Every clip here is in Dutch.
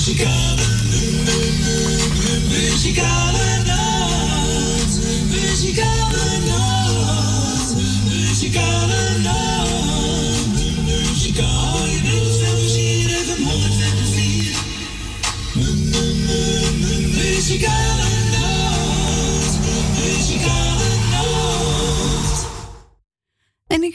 Muzikale,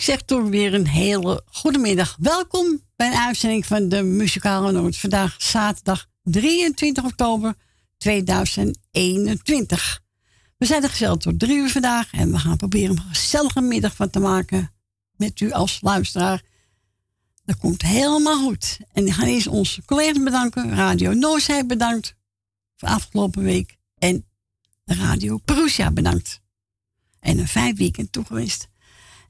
zeg toch weer een hele goede middag. Welkom bij een uitzending van de Muzikale Noord. Vandaag zaterdag 23 oktober 2021. We zijn er gezellig tot drie uur vandaag en we gaan proberen een gezellige middag van te maken met u als luisteraar. Dat komt helemaal goed. En ik ga eerst onze collega's bedanken. Radio Noorzij bedankt voor afgelopen week. En Radio Perusia bedankt. En een vijf weekend toegeweest.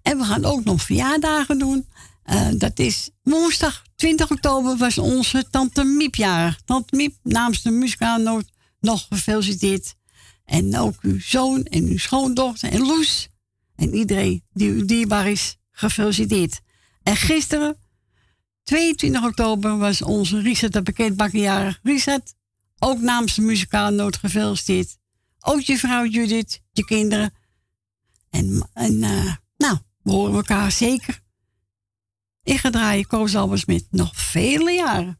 En we gaan ook nog verjaardagen doen. Eh, dat is woensdag 20 oktober was onze tante Miep jarig. Tante Miep namens de muzikaalnoot nog gefeliciteerd. En ook uw zoon en uw schoondochter en Loes. En iedereen die u dierbaar is, gefeliciteerd. En gisteren, 22 oktober, was onze Richard de pakketbakker jarig. Ook namens de muzikaalnoot gefeliciteerd. Ook je vrouw Judith, je kinderen. En, en eh, nou, we horen elkaar zeker. Ik ga draaien Koos Albers met nog vele jaren.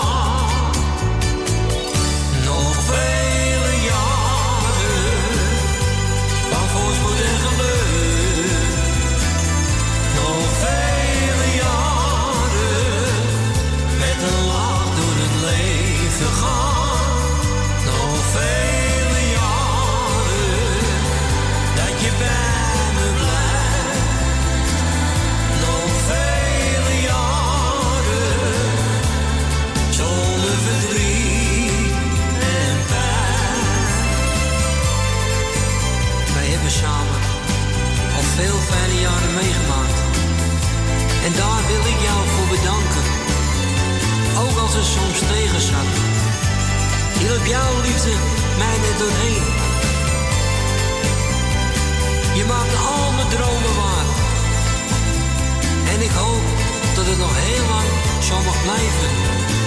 En daar wil ik jou voor bedanken. Ook als het soms zat. Hielp jouw liefde mij net doorheen. Je maakt al mijn dromen waar. En ik hoop dat het nog heel lang zo mag blijven.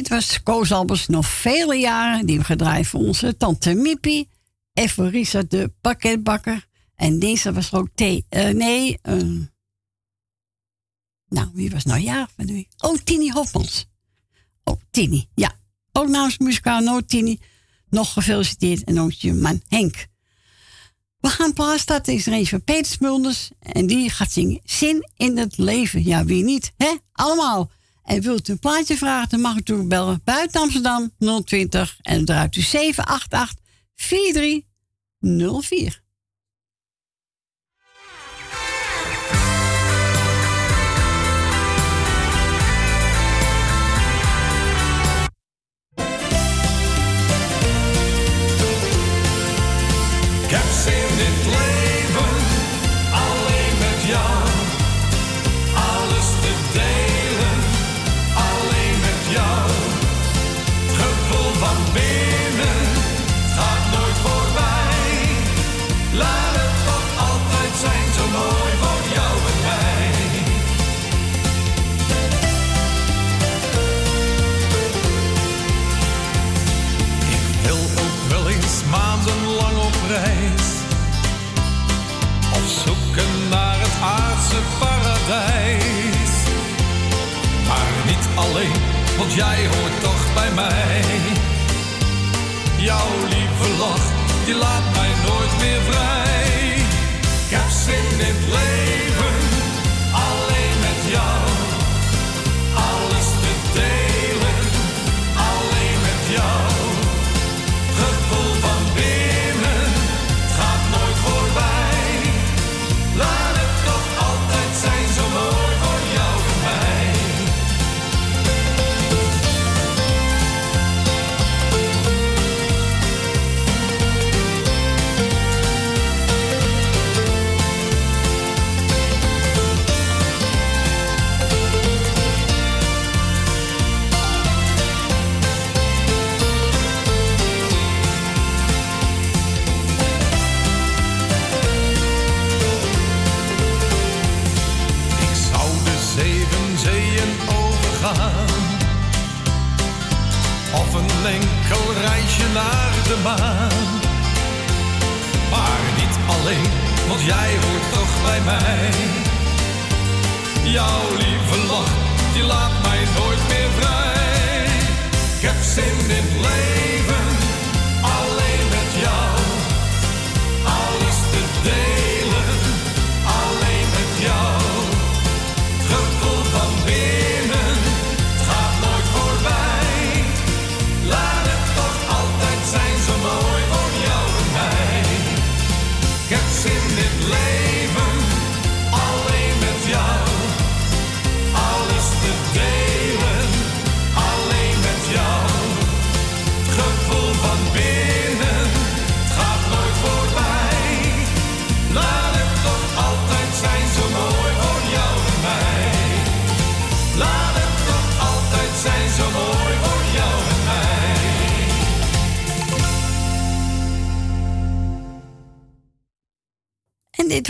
Dit was Koos Albers nog vele jaren. Die we gedraaid voor onze tante Mippie. En Risa de pakketbakker. En deze was ook thee. eh, nee, eh, nou, wie was nou ja van week? Oh, Tini Hofmans. Oh, Tini, ja. Ook namens muzikaal Noord Tini. Nog gefeliciteerd. En ook je man Henk. We gaan plaats starten. Is er een van Peter Smulders. En die gaat zingen Zin in het leven. Ja, wie niet, hè? Allemaal. En wilt u een plaatje vragen, dan mag u bellen. Buiten Amsterdam 020. En draait u 788 4304. Ik heb zin in het reis. Of zoeken naar het aardse paradijs. Maar niet alleen, want jij hoort toch bij mij. Jouw lieve lach, die laat mij nooit meer vrij. Ik heb zin in het leven, naar de maan. Maar niet alleen, want jij hoort toch bij mij. Jouw lieve lach, die laat mij nooit meer vrij. Ik heb zin in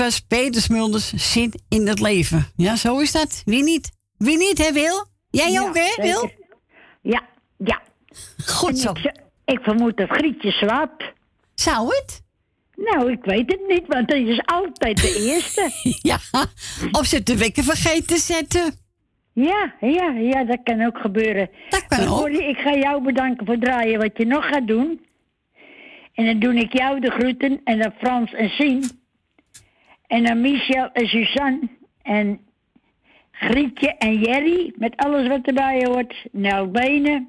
was Peter Smulders Zin in het leven. Ja, zo is dat. Wie niet? Wie niet, hè, Wil? Jij Ja, ook, hè, zeker. Wil? Ja, ja. Goed zo. Ik, z- ik vermoed dat Grietje slaapt. Zou het? Nou, ik weet het niet, want hij is altijd de eerste. Ja. Of ze de wekker vergeten te zetten. Ja, ja, ja, dat kan ook gebeuren. Dat kan ook. Corrie, ik ga jou bedanken voor draaien wat je nog gaat doen. En dan doe ik jou de groeten en dan Frans en Sien. En dan Michel en Suzanne. En Grietje en Jerry, met alles wat erbij hoort. Nel Benen.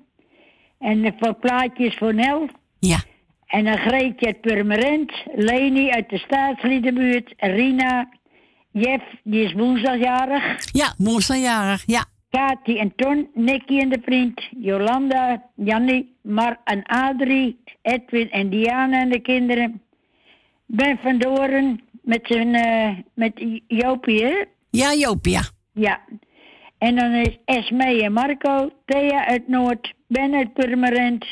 En de voor plaatjes voor Nel. Ja. En dan Greetje uit Purmerend, Leni uit de staatsliedenbuurt, Rina, Jeff, die is woensdagjarig, Ja, woensdagjarig. Ja. Kati en Ton, Nicky en de vriend, Jolanda, Jannie, Mar en Adrie, Edwin en Diana en de kinderen, Ben van Doren met zijn, eh, met Jopie, hè? Ja, Jopia. Ja. En dan is Esme en Marco, Thea uit Noord, Ben uit Purmerend.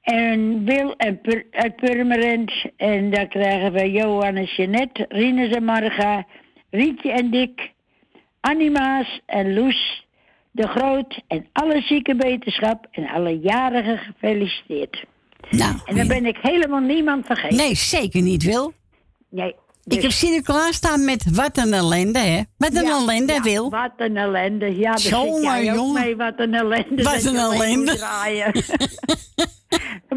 En Wil Pur- uit Purmerend. En dan krijgen we Johan en Jeanette, Rinus en Marga, Rietje en Dick, Animaas en Loes, de Groot en alle zieke wetenschap en alle jarigen gefeliciteerd. Nou, En dan ben ik helemaal niemand vergeten. nee, zeker niet, Wil. Nee. Ik dus- heb Sinterklaas staan met wat een ellende, hè? Wat een Ja, ellende, ja, Wil. Wat een ellende. Ja, daar jij ook jongen. mee. Wat een ellende. Wat dat een ellende.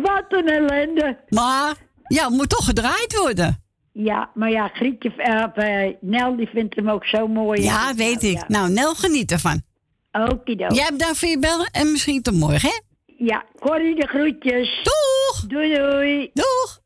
wat een ellende. Maar, ja, het moet toch gedraaid worden. Ja, maar ja, Grietje, uh, Nel die vindt hem ook zo mooi. Ja, weet ik. Nou, Nel geniet ervan. Okido. Jij bedankt voor je bellen en misschien tot morgen, hè? Ja, Corrie de groetjes. Doeg! Doei, doei. Doeg!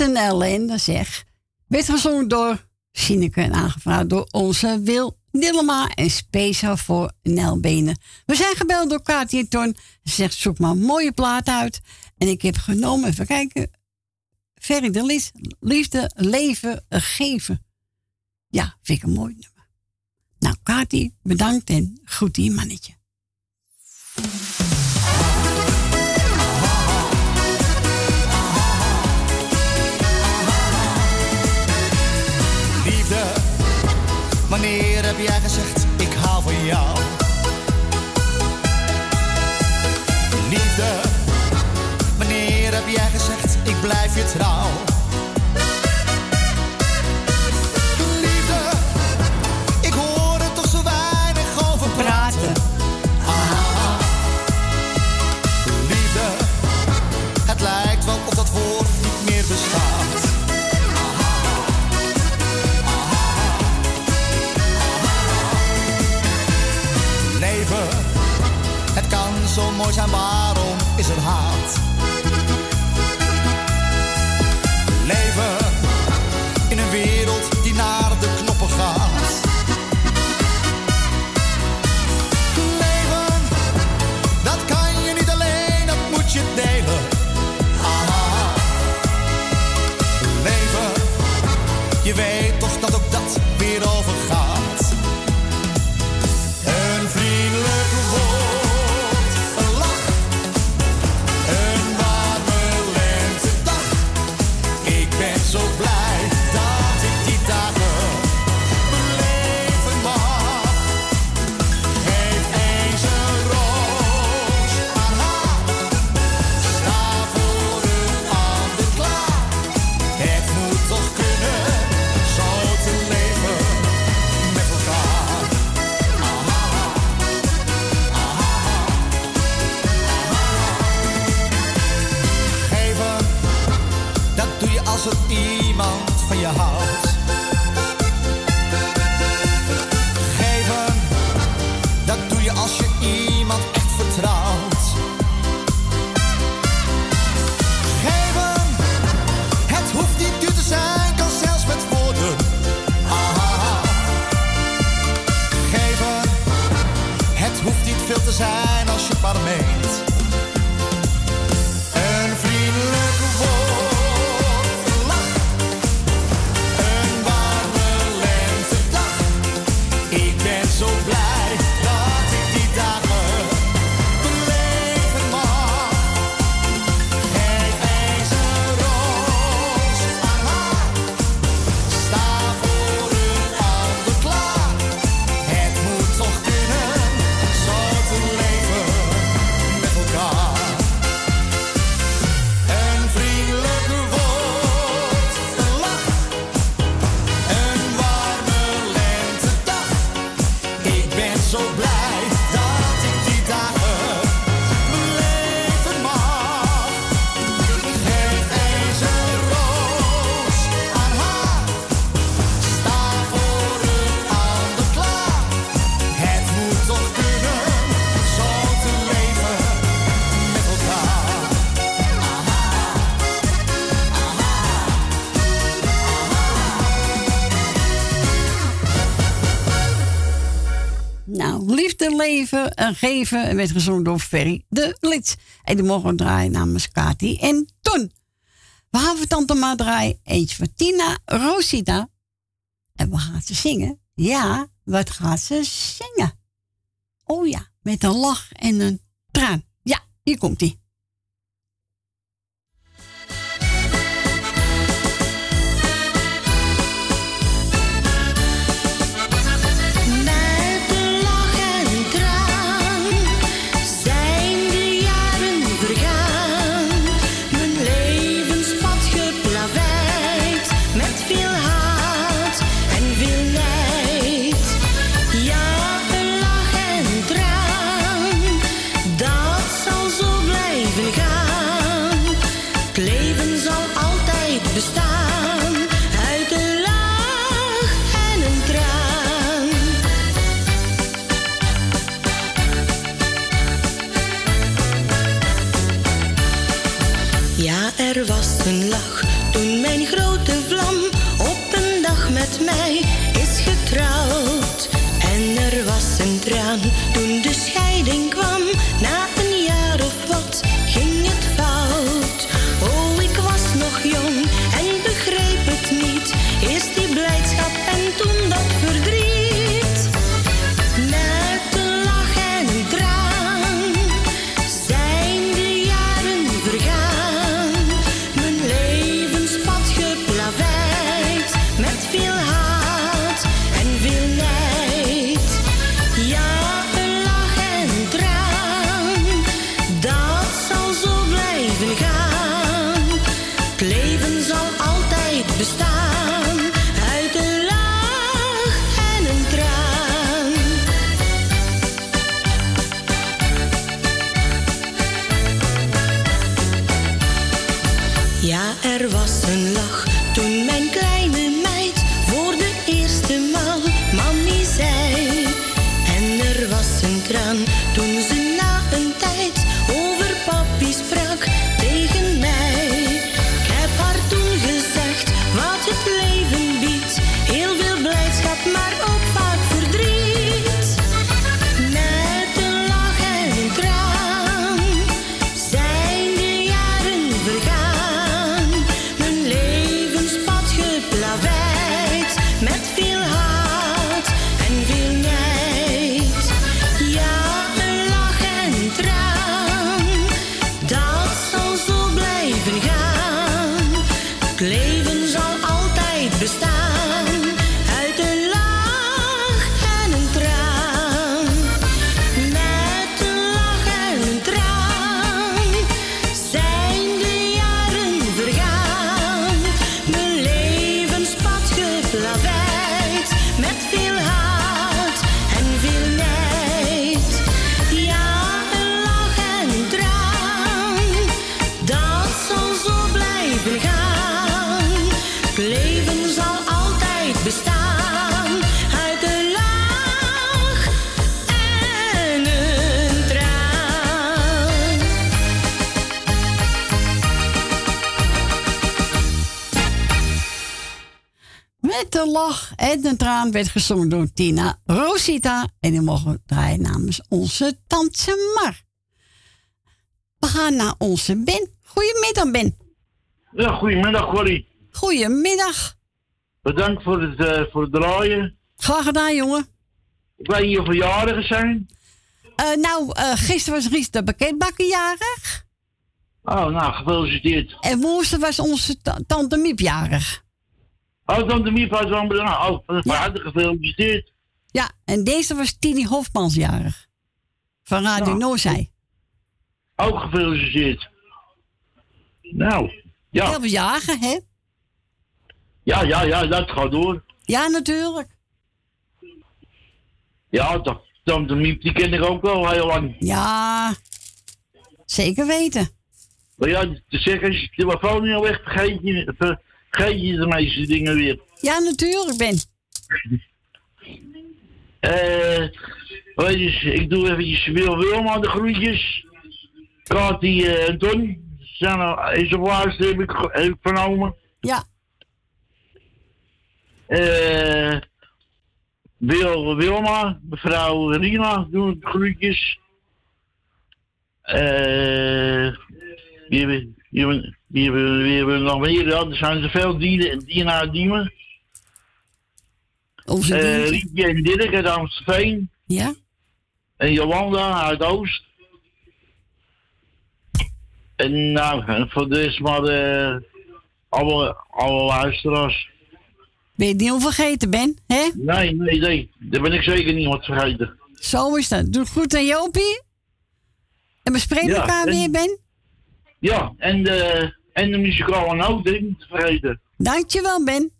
Een ellende zeg. Werd gezongen door Sineke en aangevraagd door onze Wil Nillema en speciaal voor Nelbenen. We zijn gebeld door Katie Ton. Ze zegt, zoek maar een mooie plaat uit. En ik heb genomen, even kijken. Ferry de Lis, liefde, leven, geven. Ja, vind ik een mooi nummer. Nou, Katie, bedankt en goed die mannetje. Wanneer heb jij gezegd, ik hou van jou? Liefde, wanneer heb jij gezegd, ik blijf je trouw? Liefde, ik hoor er toch zo weinig over praten. waarom is het haat. geven En werd gezongen door Ferry de Lits. En die mogen we draaien namens Kati en Ton. We gaan voor Tante Ma draaien. Eentje voor Rosita. En we gaan ze zingen. Ja, wat gaat ze zingen? Oh ja, met een lach en een traan. Ja, hier komt-ie. Lach en een traan werd gezongen door Tina Rosita. En die mogen we draaien namens onze tante Mar. We gaan naar onze Ben. Goedemiddag, Ben. Ja, goedemiddag Corrie. Goedemiddag. Bedankt voor het, eh, voor het draaien. Graag gedaan, jongen. Ik weet niet of er jarigen zijn. Eh, nou, eh, gisteren was Ries de pakketbakker jarig. Oh, nou, gefeliciteerd. En woensdag was onze ta- tante Miep jarig. Oh, dan de Miep uit Zandbergen. Oh, van harte gefeliciteerd. Ja, en deze was Tini Hofmans jarig. Van Radio. Noorzij. Ook gefeliciteerd. Nou, ja. Heel veel jagen, hè? Ja, ja, ja, dat gaat door. Ja, natuurlijk. Ja, toch. Dan de Miep, die ken ik ook wel heel lang. Ja, zeker weten. Maar ja, te zeggen, als je de telefoon niet al weg, vergeet je, vergeet je de meeste dingen weer. Ja, natuurlijk, Ben. Eh, je, ik doe eventjes Wil Wilma de groetjes. Kati eh, en Ton zijn al, is op laatste, heb ik, heb ik vernomen. Ja, Eh, Wil Wilma, mevrouw Rina doen de groetjes. Eh, wie hebben, wie hebben, wie we nog meer? Ja, er zijn zoveel dieren, Dina Diemen. onze Eh diertje. Rietje en Dirk uit Amstelveen. Ja, En Jolanda uit Oost. En nou, voor de rest maar eh, alle, alle luisteraars. ben je het niet vergeten, Ben? Hè? Nee, nee, nee. Daar ben ik zeker niet wat vergeten. Zo is dat. Doe het goed aan Jopie. En we spreken Ja, elkaar en- weer, Ben. Ja, en de, en de muzikale noot niet te vergeten. Dankjewel, Ben.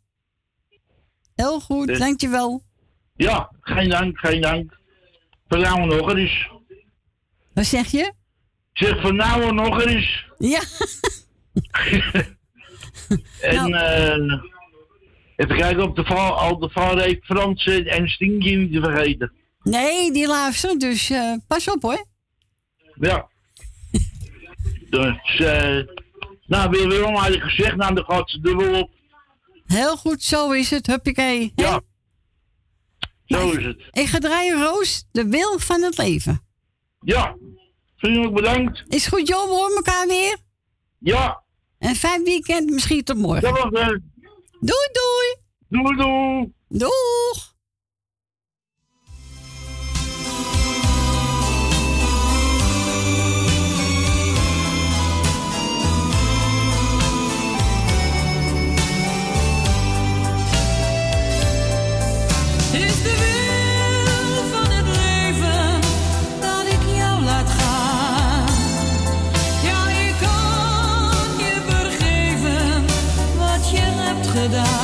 Heel goed, Dus- dankjewel. Ja, geen dank, geen dank. Van nou nog eens. Wat zeg je? Zeg van nou nog eens. Ja, En Nou. eh even kijken op de val, al de valreep Frans en Stinkje niet te vergeten. nee, die luisteren, dus eh, pas op hoor. Ja. dus, eh nou, weer wel maar gezegd, nou, dan gaat ze dubbel op. Heel goed, zo is het. Huppakee. Ja. Zo is het. Ik ga draaien, Roos, de wil van het leven. Ja. Vriendelijk bedankt. Is goed, joh, we horen elkaar weer. Ja. En fijn weekend, misschien tot morgen. Was het. Doei, doei. Doei, doei. Doeg. Hebt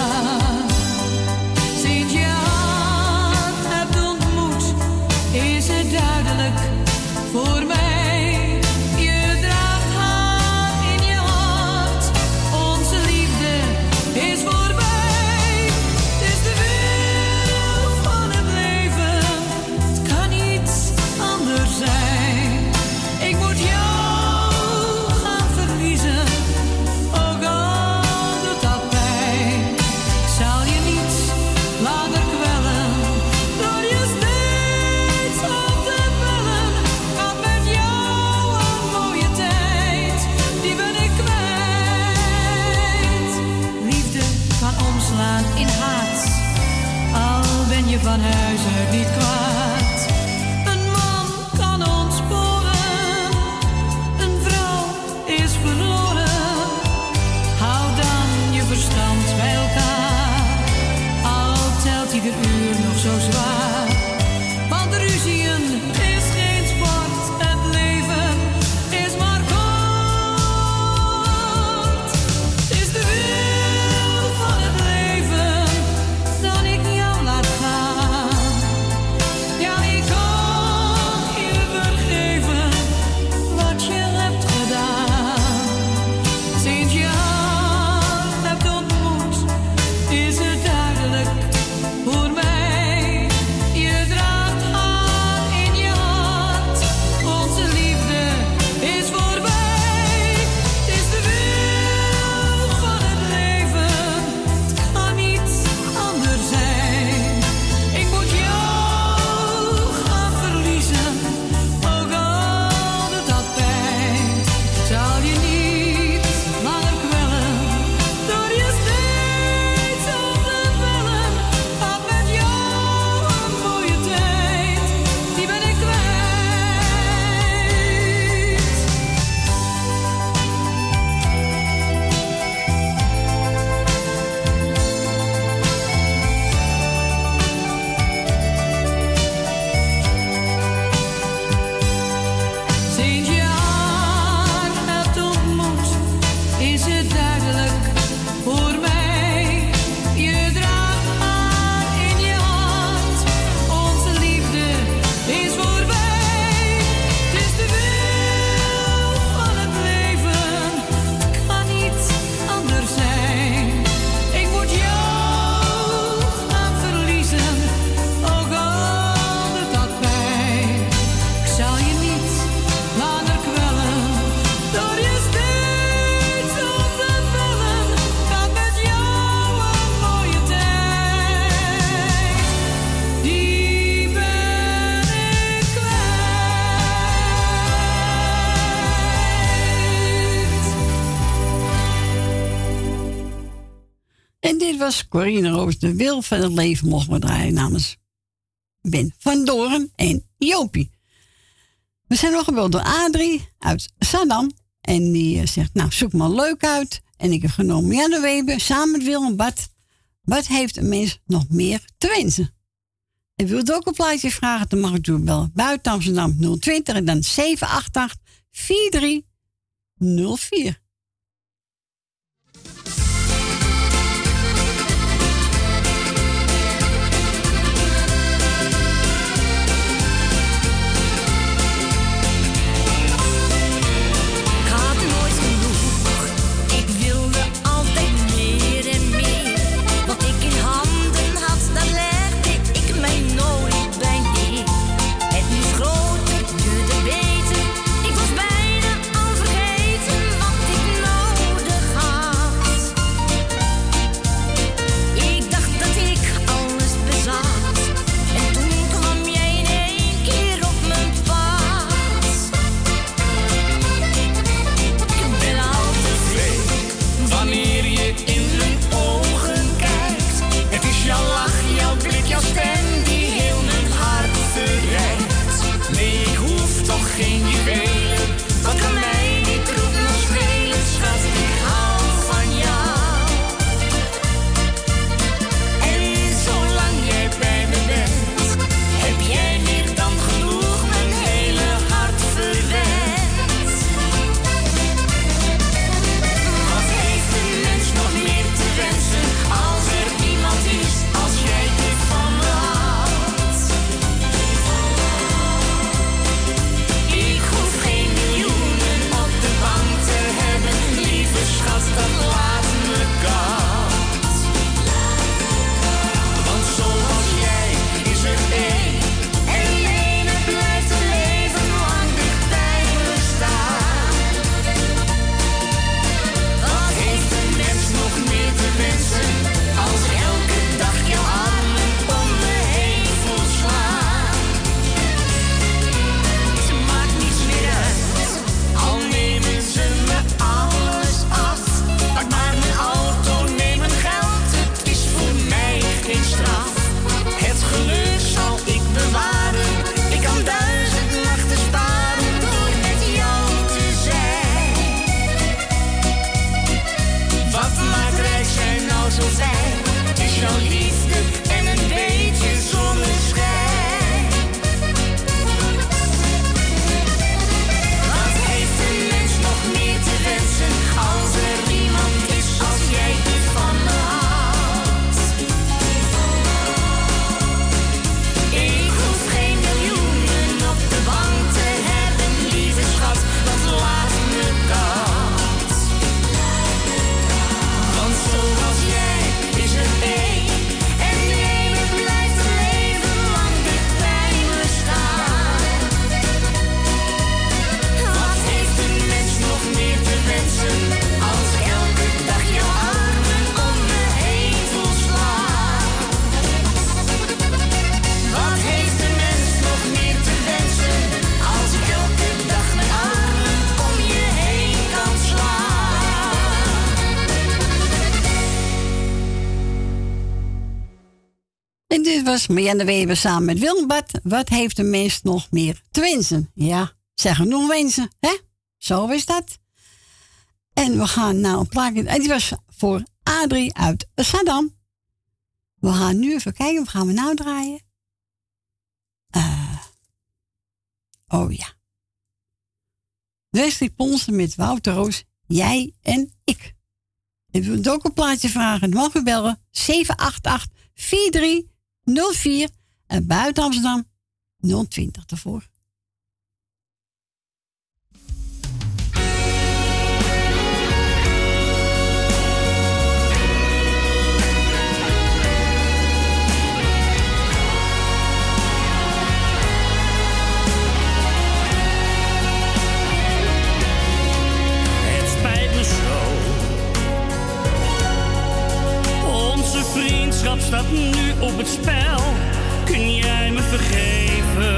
Corine Roos de Wil van het Leven mocht we draaien namens Ben van Doren en Jopie. We zijn nog gebeld door Adrie uit Saddam. En die eh, zegt, nou, zoek maar leuk uit. En ik heb genomen Janne Weber samen met Willem Bad. Wat heeft een mens nog meer te wensen? En wilt ook een plaatje vragen, dan mag ik u wel Buiten Amsterdam 020 en dan 788 4304. was Marianne Weber samen met Wilmbad. Wat heeft de meest nog meer te wensen? Ja, zeggen nog wensen, hè? Zo is dat. En we gaan naar een plaatje. En die was voor Adrie uit Saddam. We gaan nu even kijken, wat gaan we nou draaien? Eh, oh ja. Wesley Ponsen met Wouter Roos, jij en ik. En wilt ook een plaatje vragen, dan mag u bellen 788 43 04 en buiten Amsterdam 020 ervoor. Wat staat nu op het spel. Kun jij me vergeven?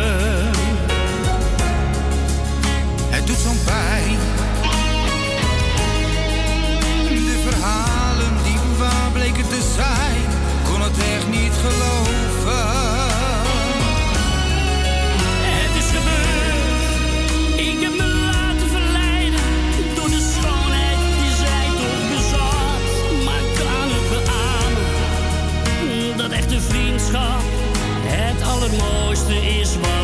Het doet zo'n pijn mooiste is wat.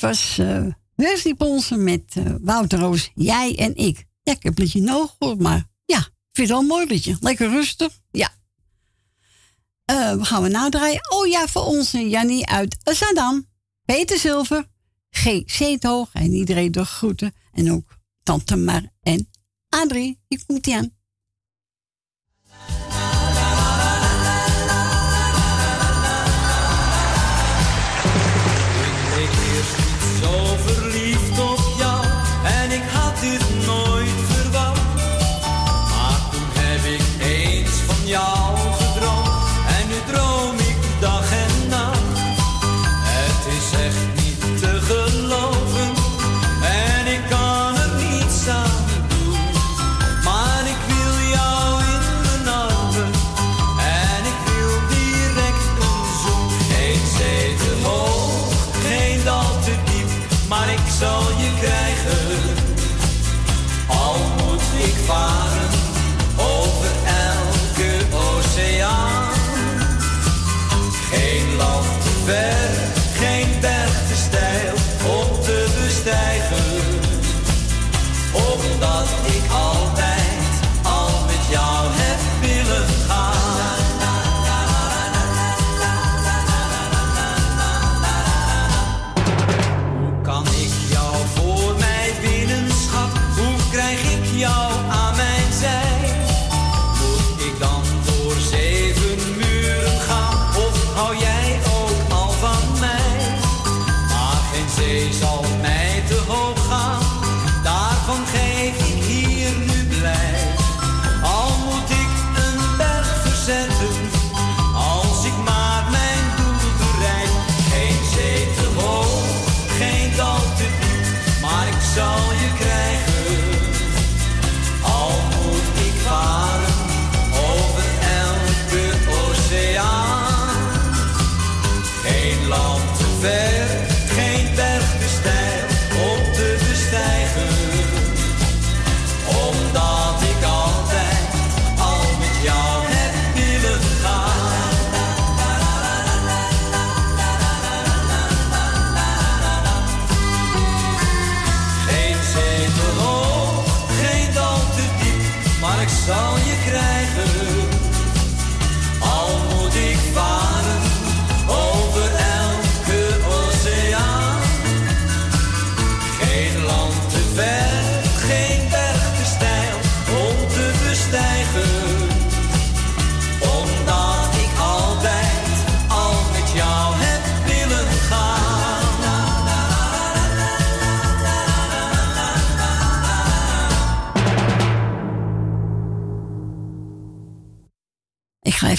dat was uh, Wesley Ponsen met uh, jij en ik. Ja, ik heb een liedje nog gehoord, maar ja, ik vind het wel een mooi liedje. Lekker rustig, ja. Eh, we gaan we nou nadraaien? Oh ja, voor ons Jannie uit Zandam. Peter Zilver, G. Zeethoog en iedereen de groeten. En ook Tante Mar en Adrie, die komt aan.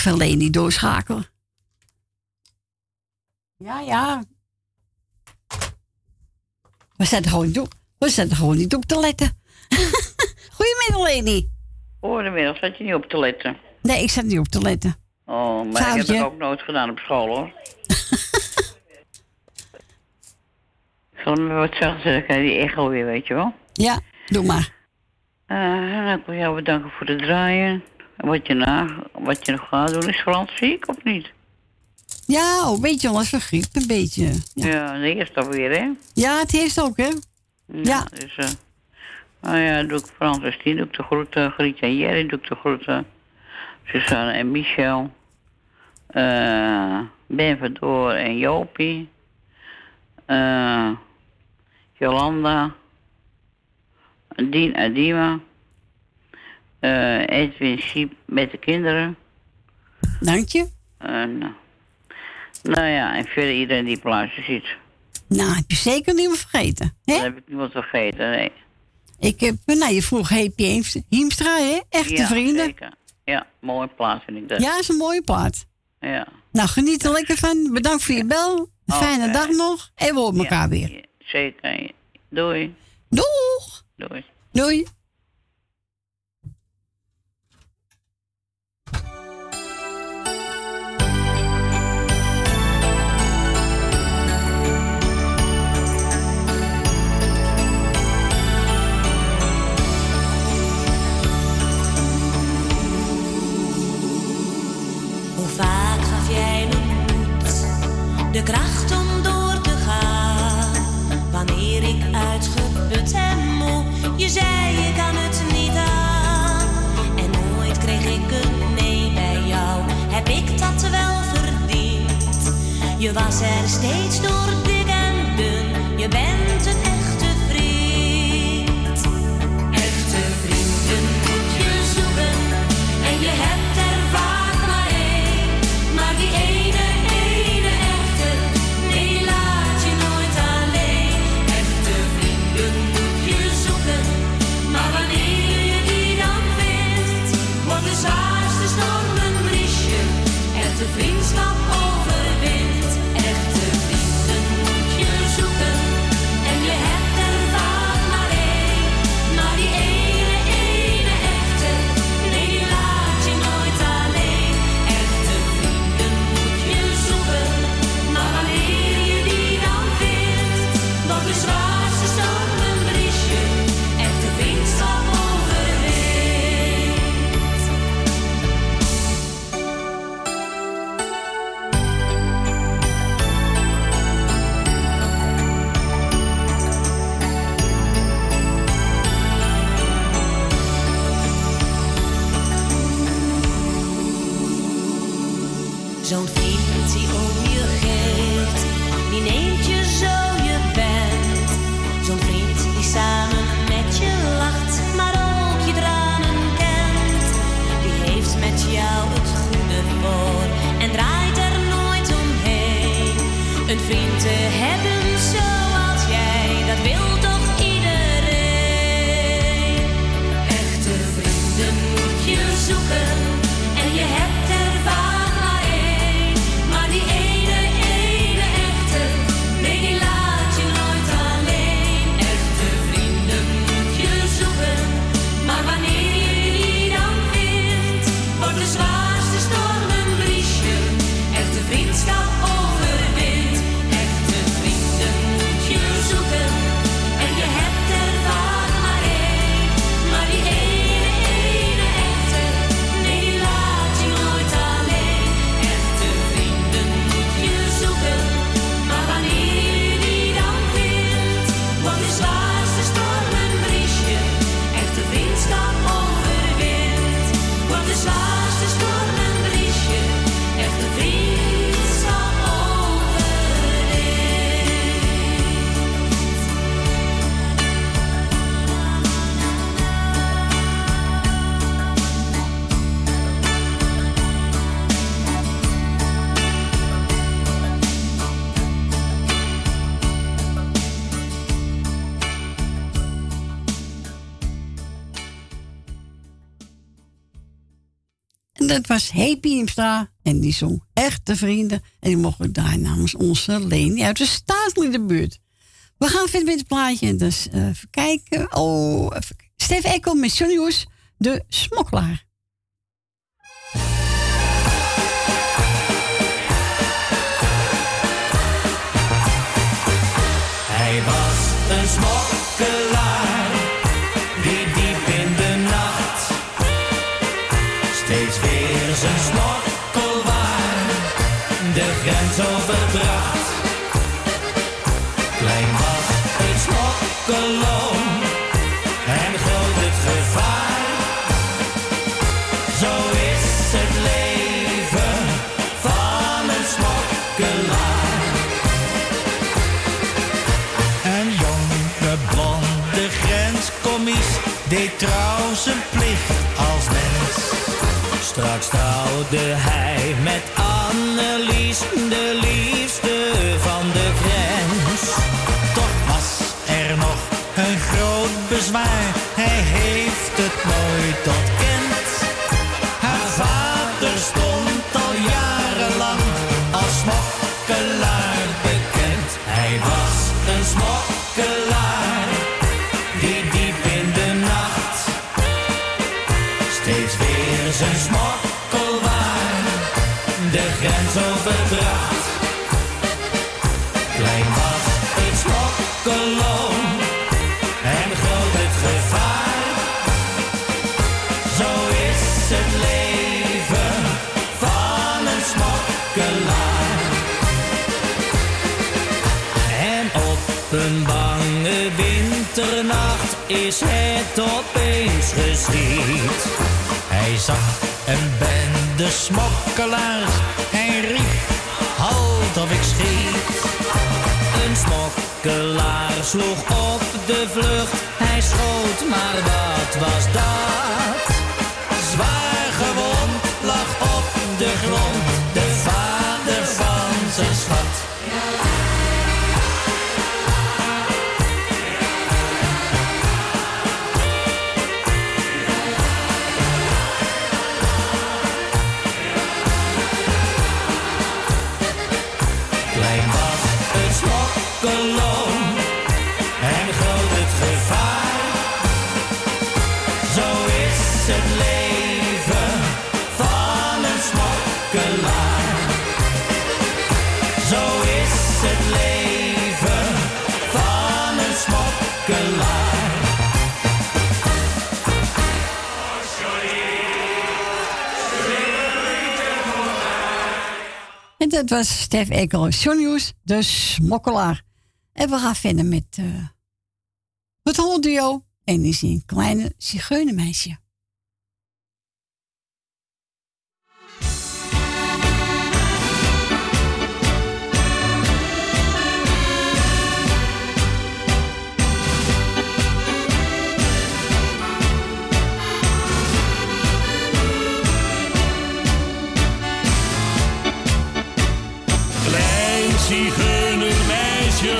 Even Leni doorschakelen. Ja, ja. We zetten gewoon niet op. We zetten gewoon niet op te letten. Goedemiddag, Leni. Goedemiddag, zat je niet op te letten? Nee, ik zat niet op te letten. Oh, maar ik heb Foutje. het ook nooit gedaan op school hoor. Ik zal me wat zeggen, dan krijg je die echo weer, weet je wel. Ja, doe maar. Eh, nou, ik wil jou bedanken voor het draaien. En wat je, na, wat je nog gaat doen, is Frans ziek of niet? Ja, oh, een beetje van griep, een beetje. Ja, de eerste alweer, hè? Ja, het heeft ook, hè? Ja. Dus, eh nou ja, doe ik Frans en Stien, doe ik de groeten. Grietje en Jerry doe ik de groeten. Suzanne en Michel. eh ben Verdoor en Jopie. eh Jolanda. Dien en Dima. Eh Edwin Siep met de kinderen. Dank je. En, nou, nou ja, en verder iedereen die op luister ziet. Nou, heb je zeker niet meer vergeten. Hè? Dat heb ik niemand vergeten, nee. Ik heb, nou, je vroeg Heepje Hiemstra, Hiemstra, hè? Echte ja, vrienden. Zeker. Ja, mooie plaats vind ik dat. Ja, is een mooie plaat. Ja. Nou, geniet er lekker van. Bedankt voor je bel. Een fijne dag nog. En we horen elkaar weer. Zeker. Doei. Doeg! Doei. Doei. De kracht om door te gaan? Wanneer ik uitgeput en moe, je zei je kan het niet aan. En nooit kreeg ik een nee bij jou, heb ik dat wel verdiend? Je was er steeds door dik en dun, je bent was Hey Piemstra. En die zong Echte Vrienden. En die mochten daar namens onze Leni uit de staatsliedenbuurt. We gaan verder met het plaatje. Dus eh, even kijken. Oh, even, Stef Ekkel met Hoes, de smokkelaar. Hij was een smokkelaar weer zijn smokkelwaar de grens overbracht. Klein was het smokkeloon en groot het gevaar. Zo is het leven van een smokkelaar. Een jonge blonde grenscommies deed trouw Straks trouwde hij met Annelies, de liefste van de grens. Toch was er nog een groot bezwaar, opeens geschied. Hij zag een bende smokkelaars. Hij riep, halt of ik schiet. Een smokkelaar sloeg op de vlucht. Hij schoot, maar wat was dat? Dat was Stef Johnny Hoes, de smokkelaar. En we gaan verder met eh, het holduo. En is een kleine zigeunermeisje. Zigeunermeisje,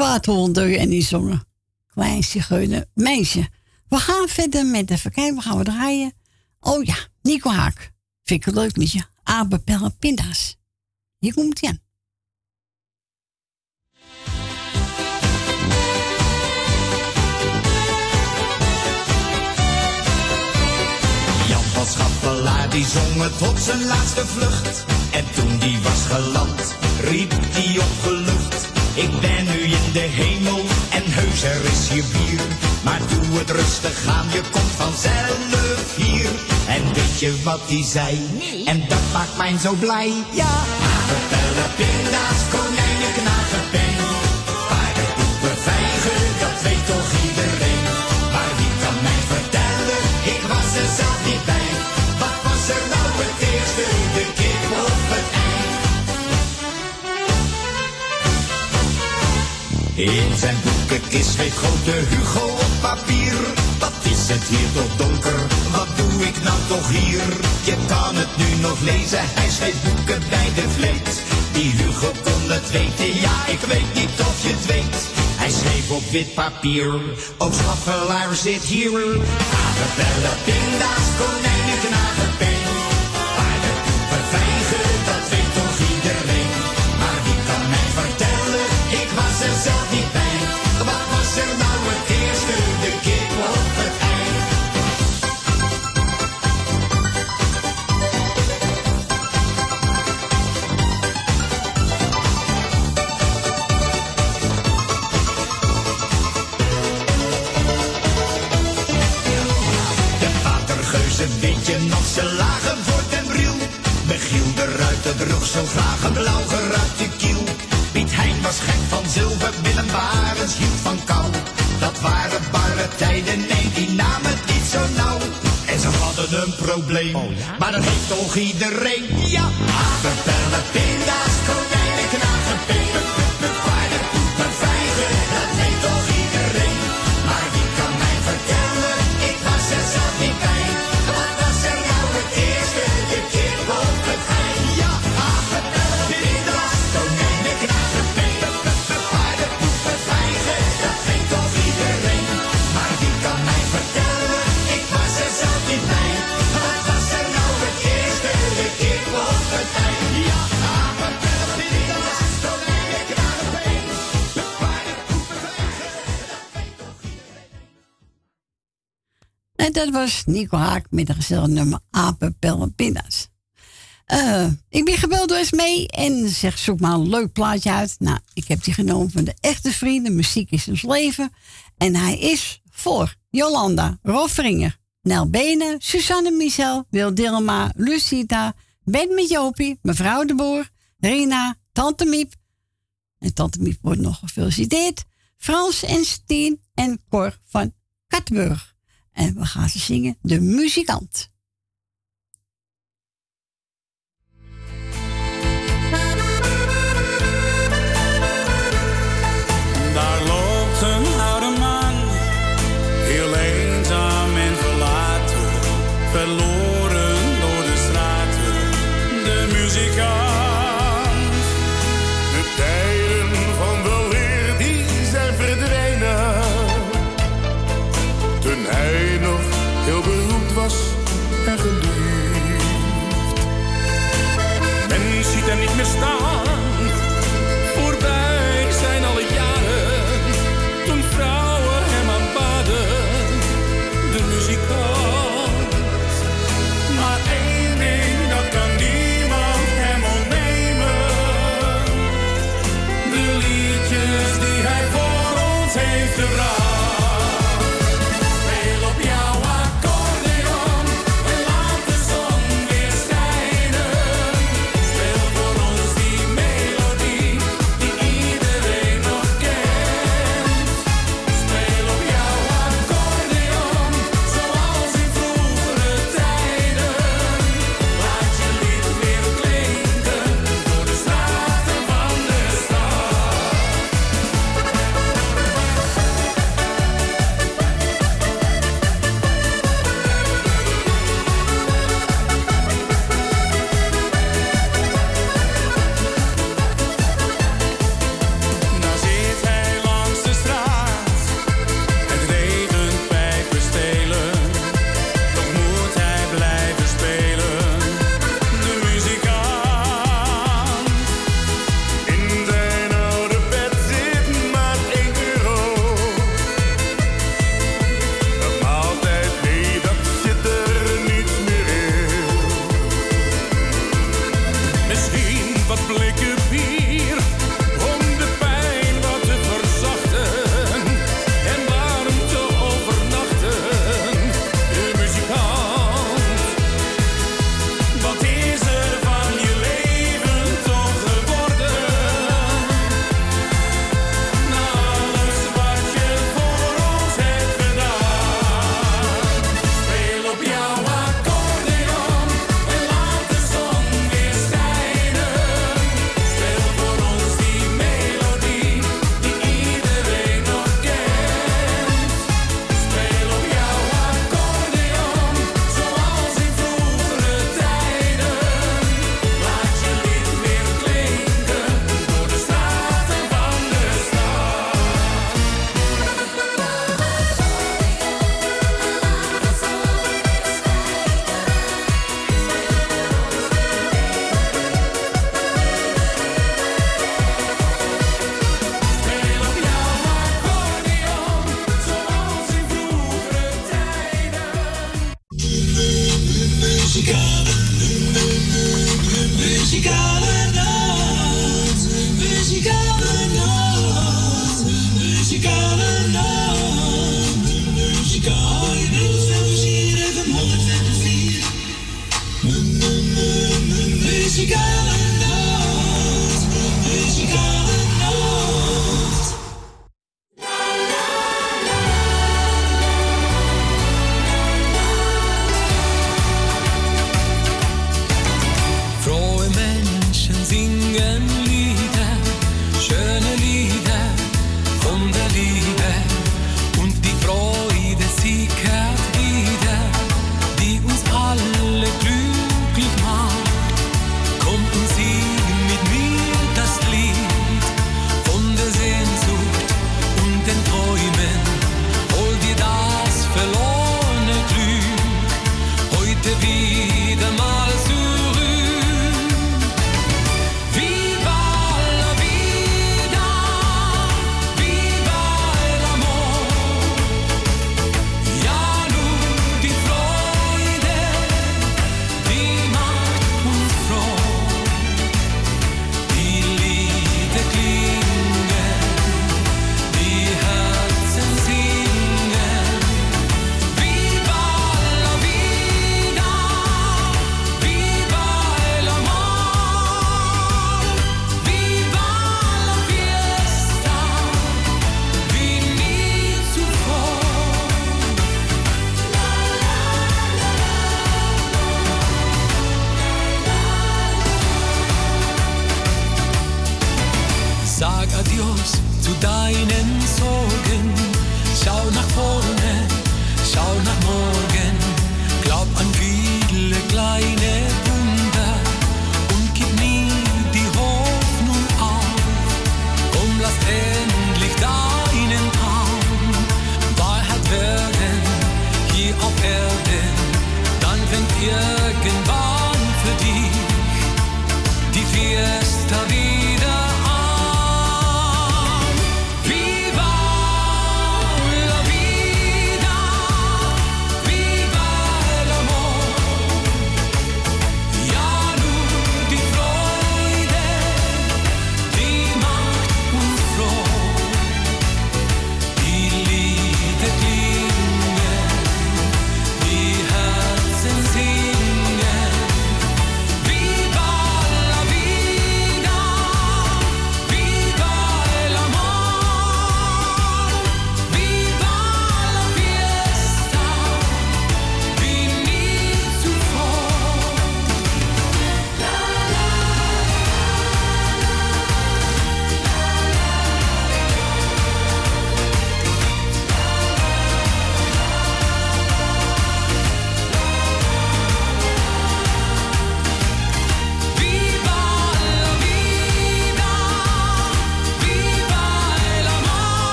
Hondeur en die zongen Klein Zigeuner Meisje. We gaan verder met de verkijk. We gaan we draaien. Oh ja, Nico Haak. Vind ik een leuk liedje. Apenpellen pinda's. Hier komt hij aan. Van Schappelaar die zong het op zijn laatste vlucht. En toen die was geland, riep die opgelucht. Ik ben nu in de hemel en heus er is hier bier. Maar doe het rustig aan, je komt vanzelf hier. En weet je wat die zei? En dat maakt mij zo blij. Ja, apenpellen, pinda's, In zijn boekenkist schreef grote Hugo op papier. Wat is het hier toch donker? Wat doe ik nou toch hier? Je kan het nu nog lezen, hij schreef boeken bij de vleet. Die Hugo kon het weten, ja ik weet niet of je het weet. Hij schreef op wit papier, ook schaffelaar zit hier. Apenbellen, pinda's, konijnen, knagen, was er nou het eerste, de kip of het ei? De watergeuzen, weet je nog, ze lagen voor den bril. Michiel de Ruiter droeg zo graag een blauw geruite kiel. Piet Hein was gek van zilver, Willem Barens hield van kou. Waren tijden, nee, die namen het niet zo nauw. En ze hadden een probleem, maar dat heeft toch iedereen. Ja, apenpellen, pinda's, konijnen, En dat was Nico Haak met een gezellig nummer Apen, Pellen, Pinda's. Eh, ik ben gebeld door Esmee en zegt zoek maar een leuk plaatje uit. Nou, ik heb die genomen van de echte vrienden. Muziek is ons leven. En hij is voor Jolanda, Rolf Vringer, Nel Benen, Susanne Michel, Wil Dilma, Lucita, Ben met Jopie, mevrouw de Boer, Rina, Tante Miep. En Tante Miep wordt nog gefeliciteerd. Frans en Steen en Cor van Katburg. En we gaan ze zingen De Muzikant.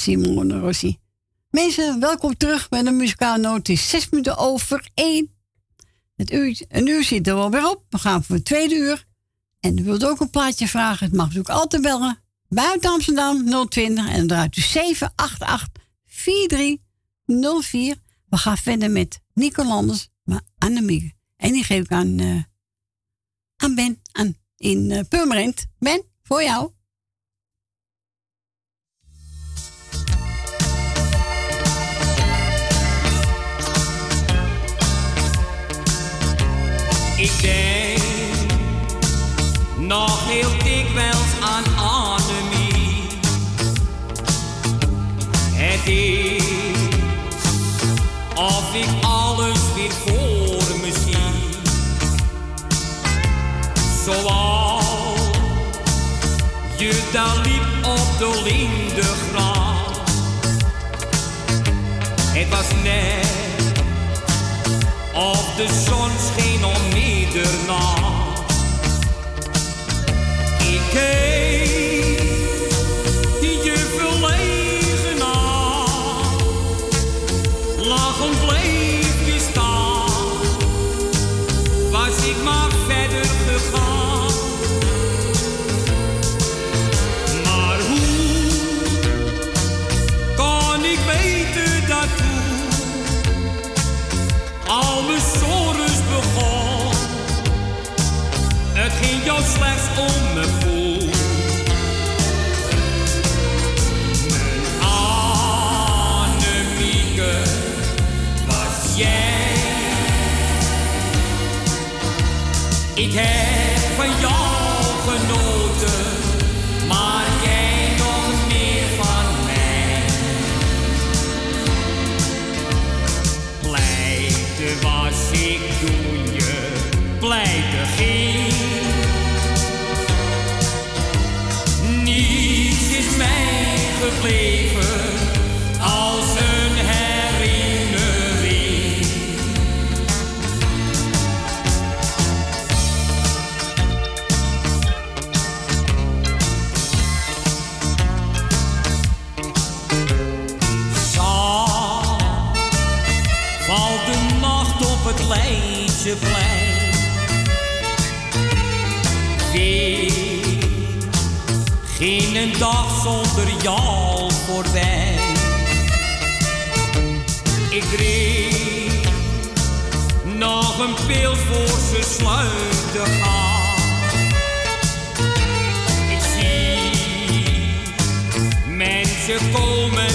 Simone Rossi. Mensen, welkom terug bij de muzikale noot. Het is zes minuten over één. Het uur, een uur zit er wel weer op. We gaan voor het tweede uur. En u wilt ook een plaatje vragen. Het mag natuurlijk altijd bellen. Buiten Amsterdam 020 en dan draait u 788 4304. We gaan verder met Nico Landers, maar Annemieke. En die geef ik aan, eh, aan Ben aan, in uh, Purmerend. Ben, voor jou. Ik denk nog heel dikwijls aan Annemie. Het is of ik alles weer voor me zie. Zoals je daar liep op de lindengracht. Het was net of de zon scheen om ieder nacht. Ik heb van jou genoten, maar jij nog meer van mij. Blijde was ik toen je blijde ging. Niets is mij gebleven ging een dag zonder jou voorbij. Ik kreeg nog een pil voor ze sluiten gaan. Ik zie mensen komen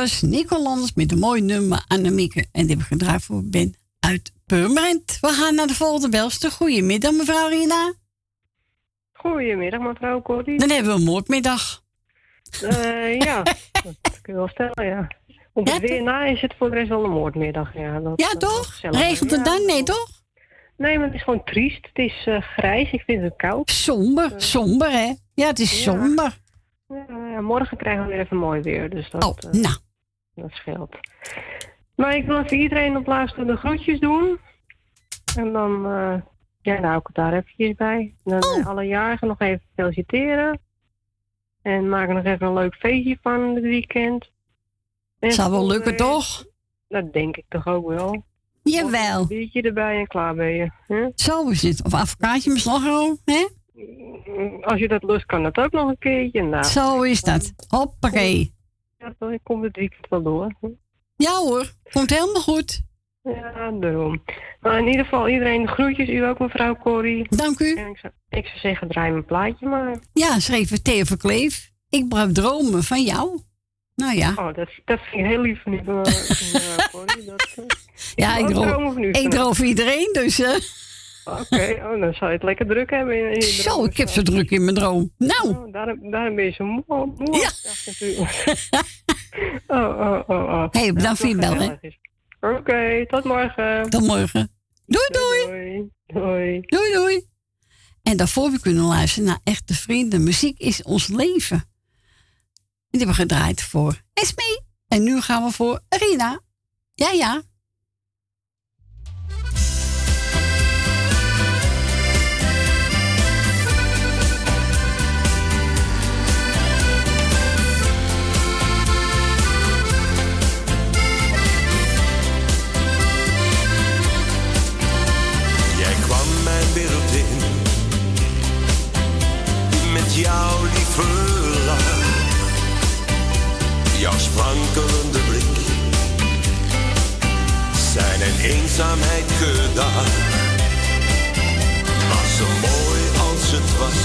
was Nico Landers met een mooi nummer Annemieke. En die we gedraaid voor Ben uit Purmerend. We gaan naar de volgende belster. Goedemiddag, mevrouw Rina. Goedemiddag, mevrouw Corrie. Dan hebben we een moordmiddag. Eh, ja, dat kun je wel stellen, ja. Op het weer na is het voor de rest wel een moordmiddag. Ja, dat, Ja, toch? Regent het Ja, dan? Nee, toch? Nee, maar het is gewoon triest. Het is eh, grijs. Ik vind het koud. Somber, somber, hè? Ja, het is Ja. somber. Ja, morgen krijgen we weer even mooi weer. Dus dat, Oh, nou. Dat scheelt. Maar ik wil even iedereen op laatste de groetjes doen. En dan, eh ja, nou hou ik het daar eventjes bij. En dan Oh. alle jarigen nog even feliciteren. En maak er nog even een leuk feestje van het weekend. En Zou wel lukken, toch? Dat denk ik toch ook wel. Jawel. Een biertje erbij en klaar ben je. hè? Zo is het. Of advocaatje met slagroom, hè? Als je dat lust, kan dat ook nog een keertje. Nou, Zo is dat. Hoppakee. Ja, dan komt het weekend wel door. hè? Ja hoor, komt helemaal goed. Ja, daarom. Maar in ieder geval, iedereen de groetjes. U ook, mevrouw Corrie. Dank u. En ik, zou, ik zou zeggen, draai mijn plaatje maar. Ja, schreef Theo Verkleef. Ik blijf dromen van jou. Nou ja. Oh, dat, dat vind ik heel lief van u, mevrouw Corrie. Dat, eh, Ja, ik droom, ik droom voor iedereen, dus... eh, Oké, oh, dan zou je het lekker druk hebben. In, zo, droom. ik heb zo druk in mijn droom. Nou, Oh, daarom, daarom ben je zo moe. moe ja. oh, oh, oh, oh. hey, bedankt voor je bel, hè. Oké, tot morgen. Tot morgen. Doei, doei. Doei. Doei. Doei, doei. En daarvoor we kunnen luisteren naar Echte Vrienden. Muziek is ons leven. En die hebben we gedraaid voor Esmee. En nu gaan we voor Rina. Ja, ja. Eenzaamheid gedaan. Maar zo mooi als het was,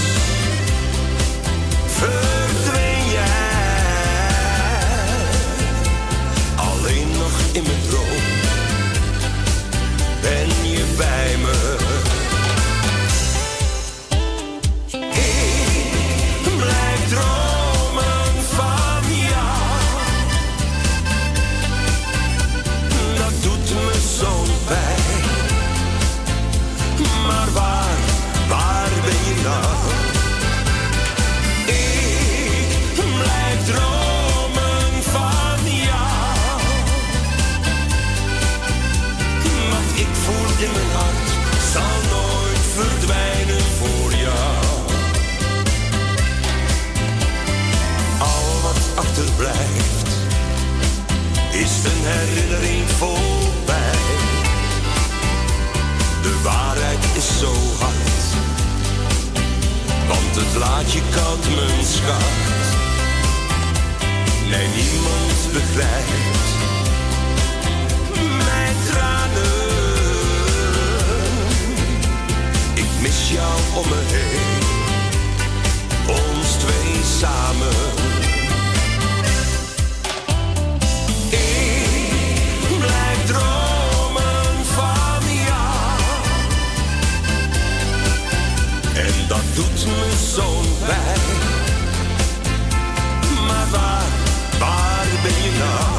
een herinnering voorbij. De waarheid is zo hard, want het laat je koud, mijn schat. Nee, niemand begrijpt mijn tranen. Ik mis jou om me heen, ons twee samen. Doet me zo'n pijn. Maar waar, waar ben je nou?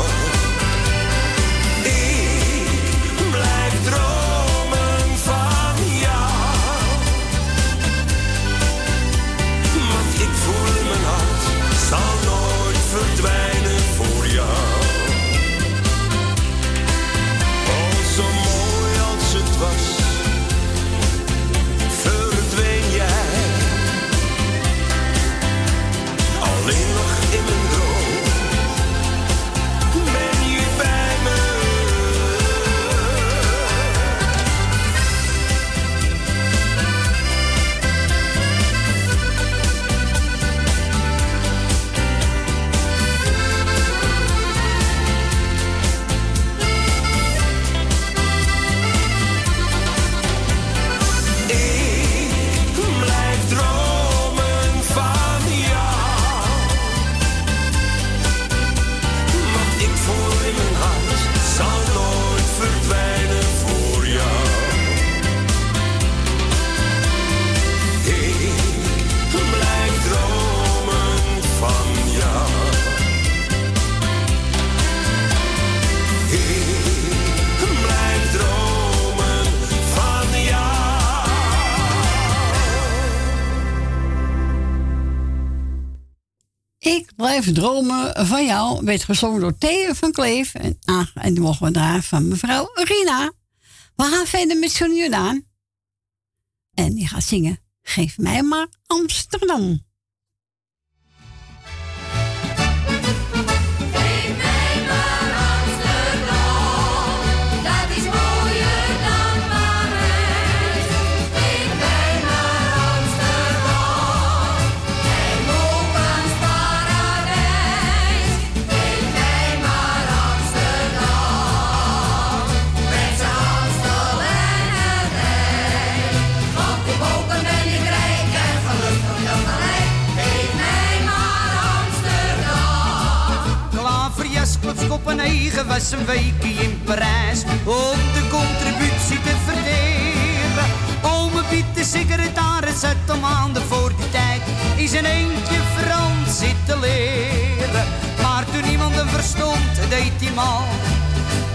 Werd gezongen door Theo van Kleef. En, aange- en die we daar van mevrouw Rina. We gaan verder met Jordaan. En die gaat zingen. Geef mij maar Amsterdam. Was een weekje in Parijs om de contributie te verdelen. Ome Piet, de secretaris, zat al maanden voor die tijd in zijn eentje Frans zitten leren. Maar toen iemand hem verstond, deed hij mal.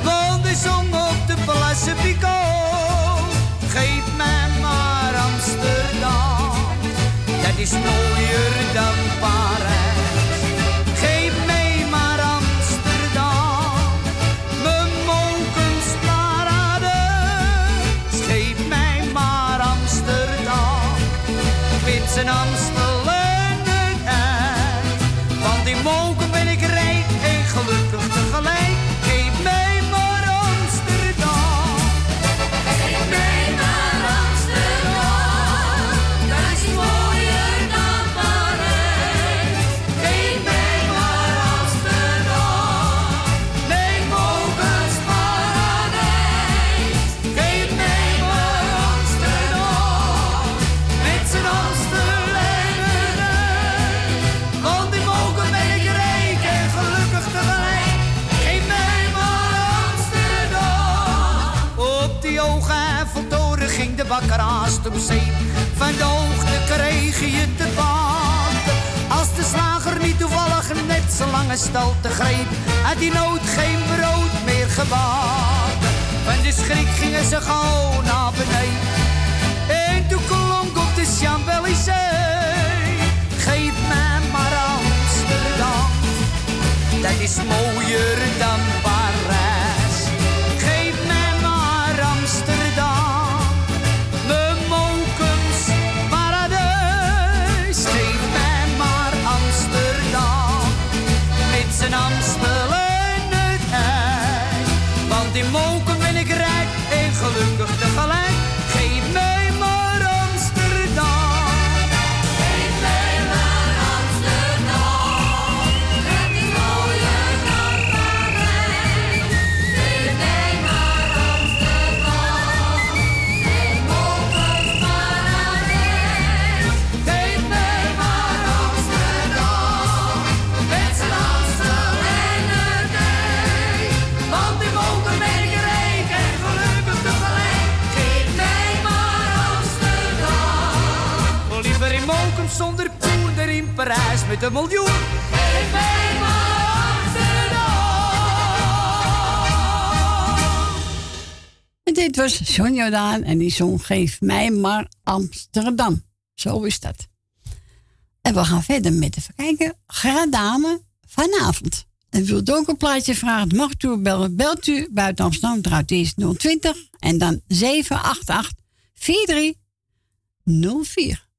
Want hij zong op de Place Picot. Geef mij maar Amsterdam, dat is mooier dan Parijs. Bakker haast op zee. Van de hoogte kreeg je te baten. Als de slager niet toevallig net zo lange te greep, had die nood geen brood meer gebakken. Van de schrik gingen ze gauw naar beneden. En toen klonk op de Champs-Élysées. Geef mij maar Amsterdam, dat is mooier dan met een miljoen. Geef mij maar Amsterdam. En dit was John Jordaan en die zong Geef mij maar Amsterdam. Zo is dat. En we gaan verder met even kijken. Gradame vanavond. En wilt ook een plaatje vragen, mag u bellen. Belt u buiten Amsterdam, draait eerst 020 en dan 788 4304.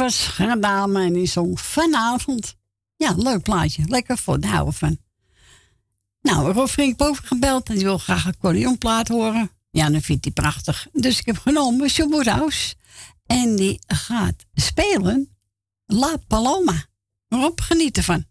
was en die zong vanavond. Ja, leuk plaatje. Lekker voor de houden van. Nou, Rob Frink boven gebeld en die wil graag een accordeonplaat horen. Ja, dan vindt hij prachtig. Dus ik heb genomen Sjoerd House. En die gaat spelen La Paloma. Rob, genieten van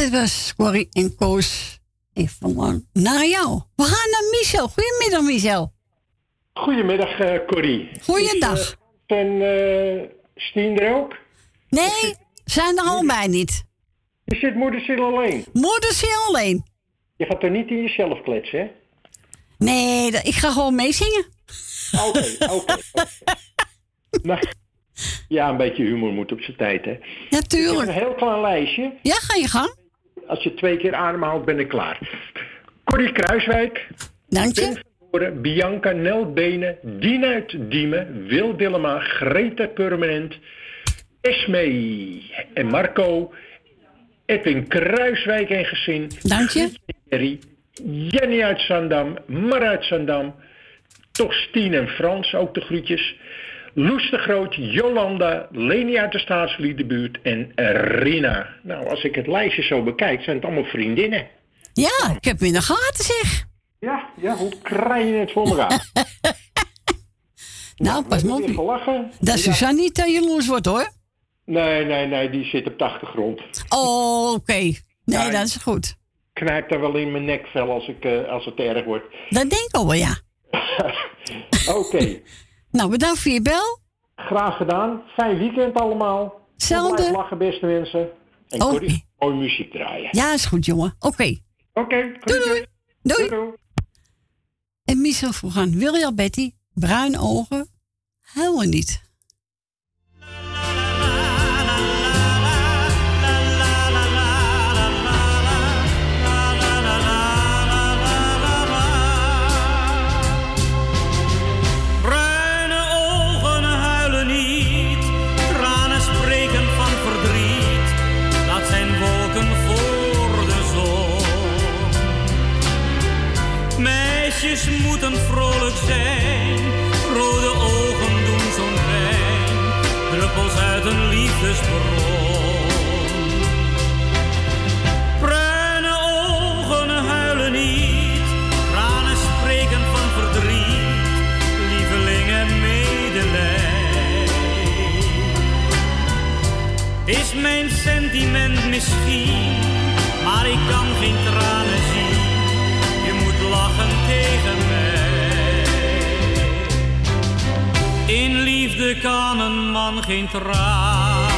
dit was Corrie en Koos. Ik verlang naar jou. We gaan naar Michel. Goedemiddag, Michel. Goedemiddag, eh Corrie. Goeiedag. Is, eh, en eh Stien er ook? Nee, zijn er allebei niet. Je zit moederziel alleen. Moederziel alleen. Je gaat er niet in jezelf kletsen, hè? Nee, dat- ik ga gewoon meezingen. Oké, oké. Nou, ja, een beetje humor moet op zijn tijd, hè? Ja, tuurlijk. Ik heb een heel klein lijstje. Ja, ga je gang. Als je twee keer ademhaalt, ben ik klaar. Corrie Kruiswijk. Dank je. Bianca Nelbenen, Dien uit Diemen, Wil Dillema, Greta Permanent, Esmee en Marco, Edwin Kruiswijk en gezin. Dank je. Jenny uit Zandam, Mar uit Zandam, toch Stien en Frans, ook de groetjes. Loes de Groot, Jolanda, Leni uit de Staatsliedenbuurt en Rina. Nou, als ik het lijstje zo bekijk, zijn het allemaal vriendinnen. Ja, ik heb hem in de gaten, zeg. Ja, ja, hoe krijg je het voor elkaar? Nou, pas op. Dat Suzanne niet uh, jaloers wordt, hoor. Nee, nee, nee, die zit op de achtergrond. Oh, oké. Nee, Ja, dat is goed. Knijpt daar wel in mijn nekvel als, ik, eh, als het erg wordt. Dat denk ik al wel, ja. Oké, Nou, bedankt voor je bel. graag gedaan. Fijn weekend allemaal. Blijf lachen, beste mensen. En Oké. Corrie, mooie muziek draaien. Ja, is goed, jongen. Oké. Oké, doei, doei. Doei. En Michel vroeg aan, wil je al, Betty? Bruine ogen? Helemaal niet. Bruine ogen huilen niet, tranen spreken van verdriet, lieveling en medelij. Is mijn sentiment misschien, maar ik kan geen tranen zien, je moet lachen tegen mij. In liefde kan een man geen traan.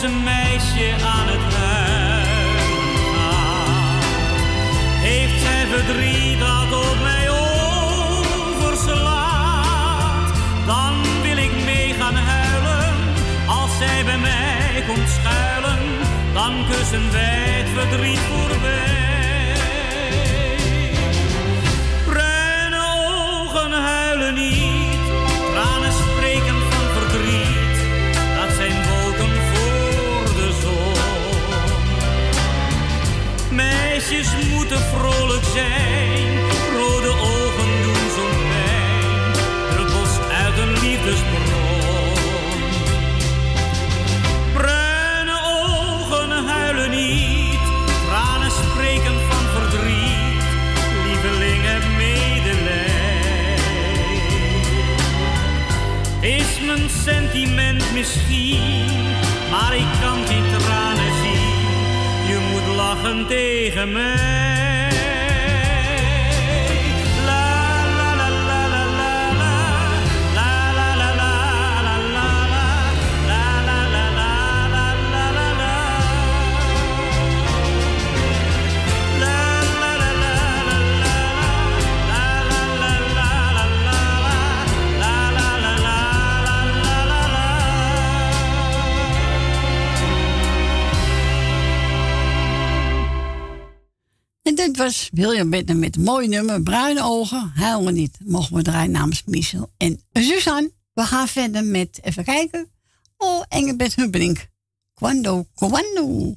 Dus een meisje aan het huilen gaat, heeft zij verdriet dat op mij overslaat. Dan wil ik mee gaan huilen, als zij bij mij komt schuilen, dan kussen wij het verdriet voorbij. Meisjes moeten vrolijk zijn, rode ogen doen zo'n pijn. Druppels uit een liefdesbron. Bruine ogen huilen niet, tranen spreken van verdriet. Lieveling, heb medelij. Is mijn sentiment misschien, maar ik kan geen tranen lachen tegen mij. Was William Bittner met een mooi nummer, Bruine Ogen, Huilen niet. Mogen we draaien namens Michel en Suzanne. We gaan verder met, even kijken, oh, Engelbert Hubbering. Quando, quando.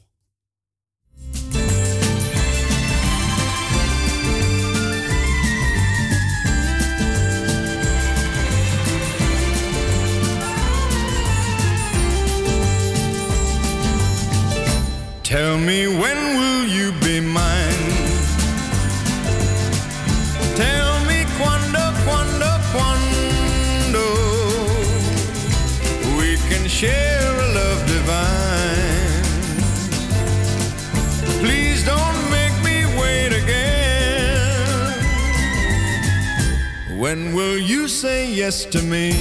Tell me when will When will you say yes to me?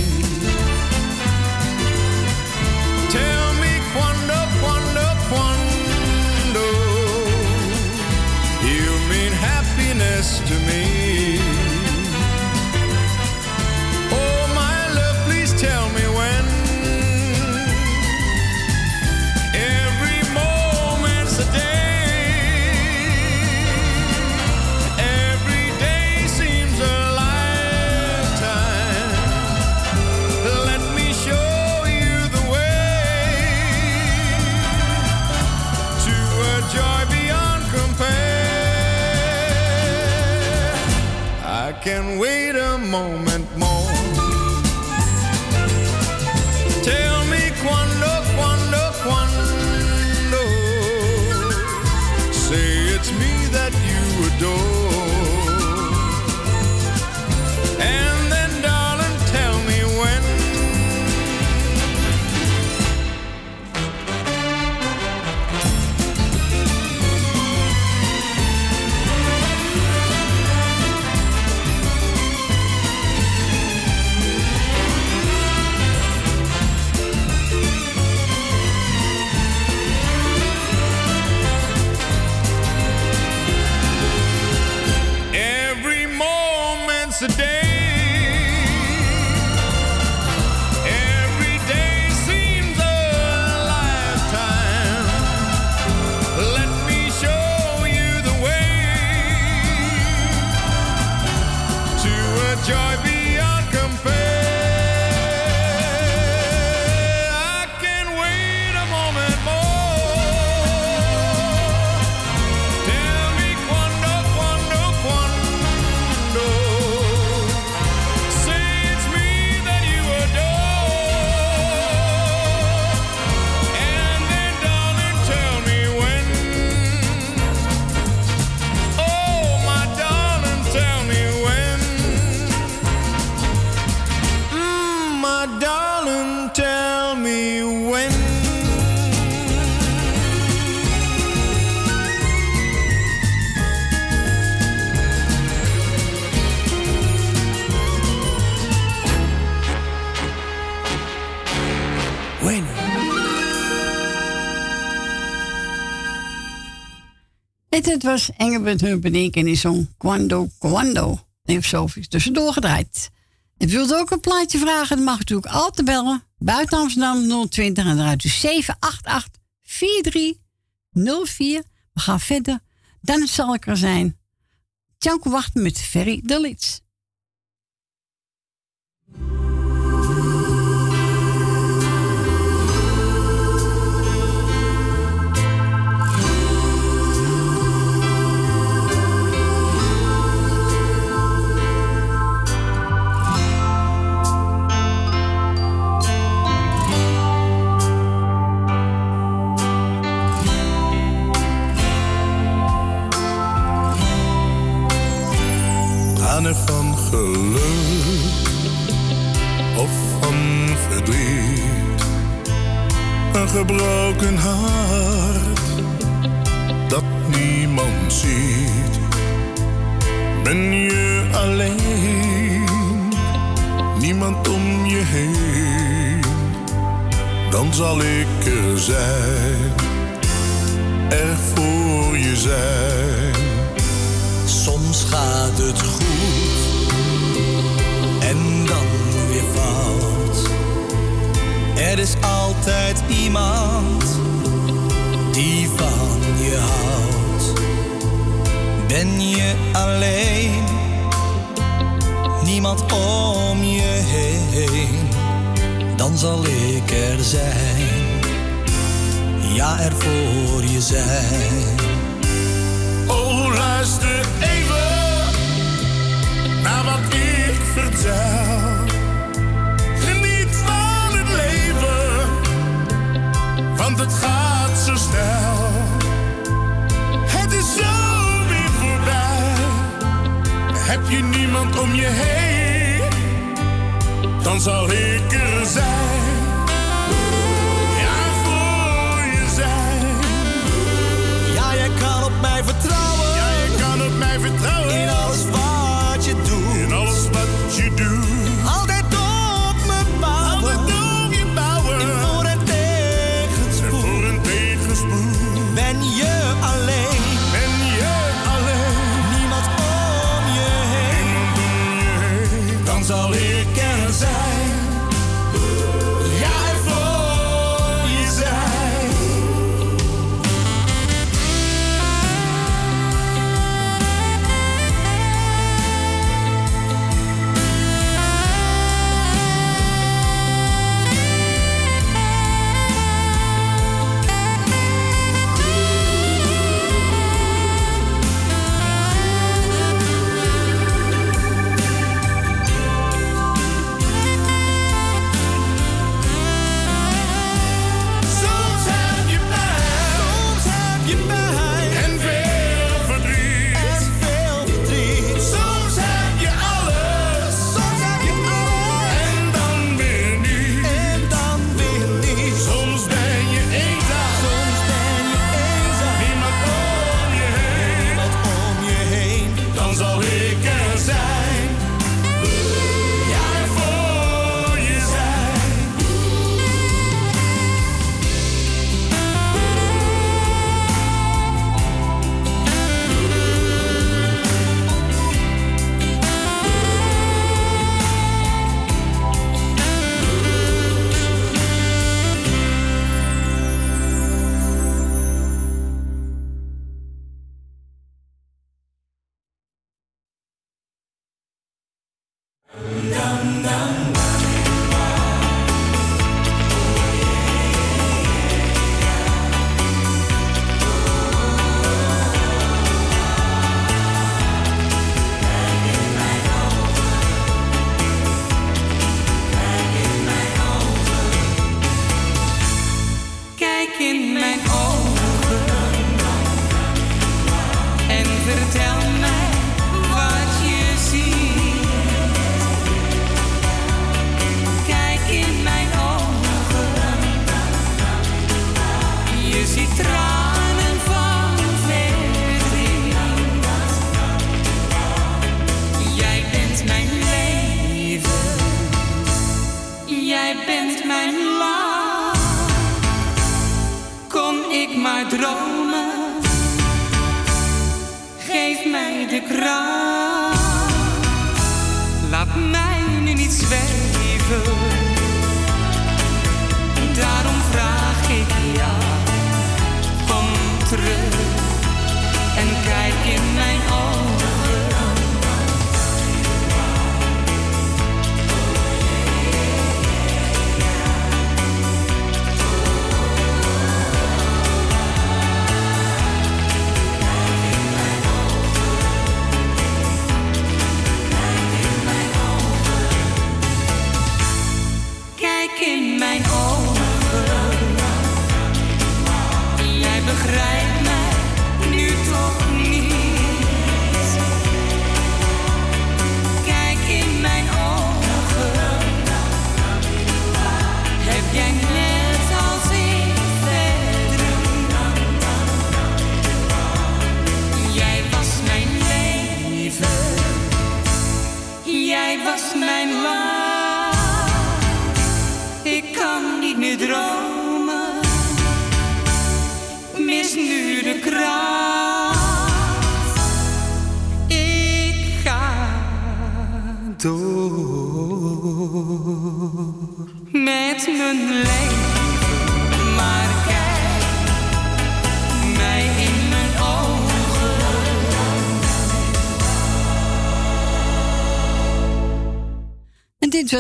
Tell me quando, Het was Engelbert Humperdinck en die zong Quando Quando. Heeft Sophie tussendoor gedraaid. En wilt ook een plaatje vragen, dan mag u natuurlijk altijd bellen. Buiten Amsterdam 020 en eruit dus 788 4304. We gaan verder. Dan zal ik er zijn. Tjanko wachten met Ferry de Lits. Tranen van geluk of van verdriet. Een gebroken hart dat niemand ziet. Ben je alleen, niemand om je heen, dan zal ik er zijn, er voor je zijn. Gaat het goed en dan weer fout. Er is altijd iemand die van je houdt. Ben je alleen, niemand om je heen, dan zal ik er zijn. Ja, er voor je zijn. Oh, luister even naar wat ik vertel. Geniet van het leven, want het gaat zo snel. Het is zo weer voorbij. Heb je niemand om je heen, dan zal ik er zijn. Ja, voor je zijn. Ja, jij kan op mij vertrouwen.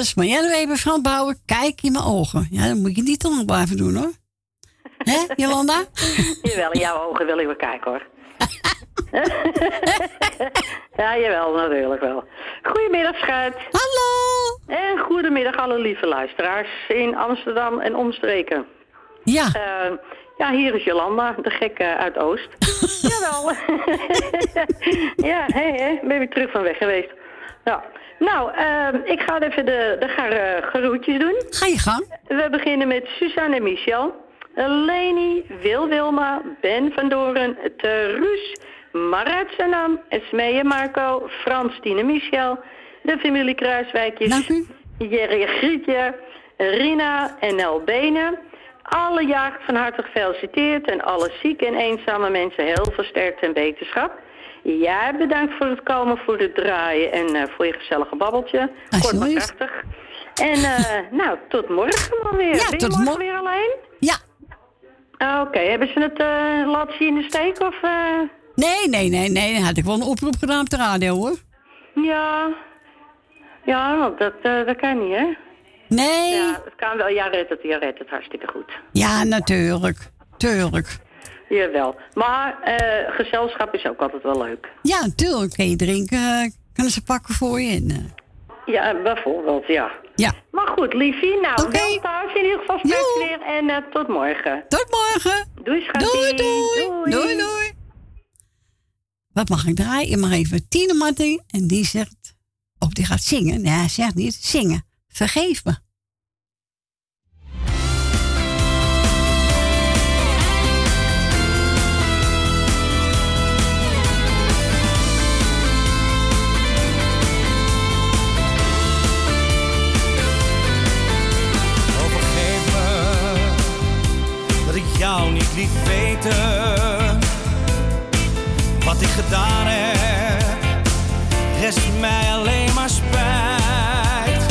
Was Marianne Weber, Frans Bouwen. Kijk in mijn ogen. Ja, dat moet je niet te lang blijven doen hoor. Hè, Jolanda? Jawel, in jouw ogen wil ik wel kijken hoor. ja, jawel, natuurlijk wel. Goedemiddag, schat. Hallo. En goedemiddag alle lieve luisteraars in Amsterdam en omstreken. Ja. Eh, ja, hier is Jolanda, de gekke uit Oost. jawel. ja, hé, hé, ben weer terug van weg geweest. Ja. Nou, eh, ik ga even de, de gar, geroetjes doen. Ga je gang. We beginnen met Suzanne en Michel. Leni, Wil Wilma, Ben van Doren, Terus, Marat Sanam, Esmee en Marco, Frans, Tine Michel, de familie Kruiswijkjes, Jerry Grietje, Rina en Nel Benen. Alle jagers van harte gefeliciteerd en alle zieke en eenzame mensen heel veel sterkte en beterschap. Jij bedankt voor het komen, voor het draaien en eh, voor je gezellige babbeltje. Kort maar krachtig. En eh, nou, tot morgen maar weer. Ja, ben je tot morgen mor- weer alleen? Ja. Ah, Oké, hebben ze het laten zien in de steek of... Nee, nee, nee, nee. Dan had ik wel een oproep gedaan op de radio hoor. Ja. Ja, want dat, dat kan niet, hè? Nee. Ja, het kan wel. Ja, redt het, ja, redt het hartstikke goed. Ja, natuurlijk. Tuurlijk. Jawel. Maar eh, gezelschap is ook altijd wel leuk. Ja, natuurlijk. Kun je drinken, eh, kunnen ze pakken voor je. En, eh, Ja, bijvoorbeeld, ja. ja. Maar goed, liefie. Nou, wel thuis in ieder geval straks weer. En tot morgen. Tot morgen. Doei, schatje. Doei, doei. Doei, doei. Wat mag ik draaien? Ik mag even Tine Martin. En die zegt... Of die gaat zingen. Nee, hij zegt niet zingen. Vergeef me. Jou niet liet weten wat ik gedaan heb. Rest mij alleen maar spijt.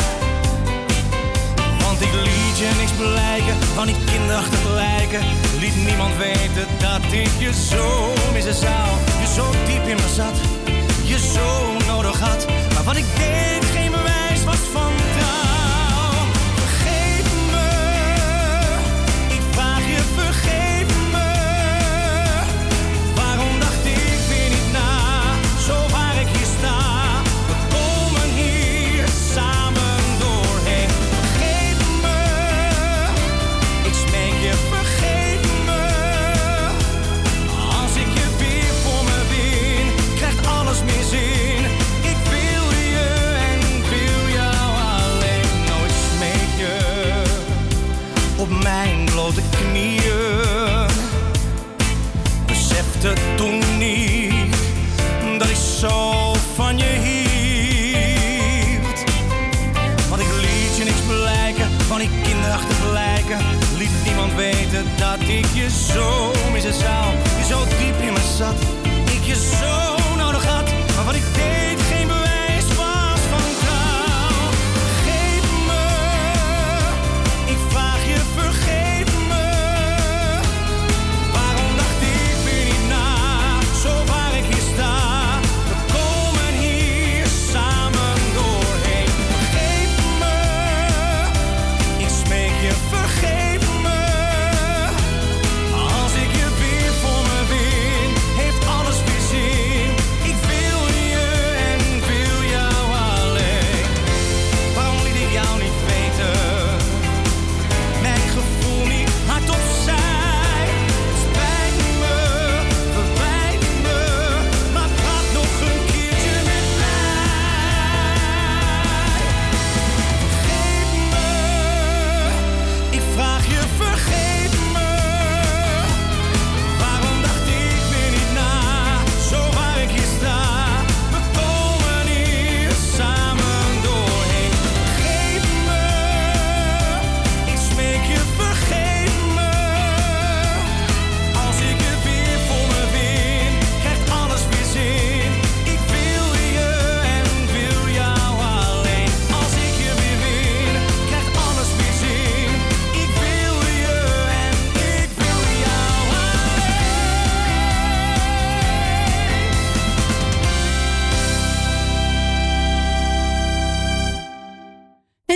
Want ik liet je niks blijken van die kinderachtige lijken. Liet niemand weten dat ik je zo missen zou. Je zo diep in me zat, je zo nodig had. Maar wat ik deed mijn blote knieën. Besefte toen niet dat ik zo van je hield. Want ik liet je niks blijken van die kinderachtige lijken. Liet niemand weten dat ik je zo missen zou. Je zo diep in me zat,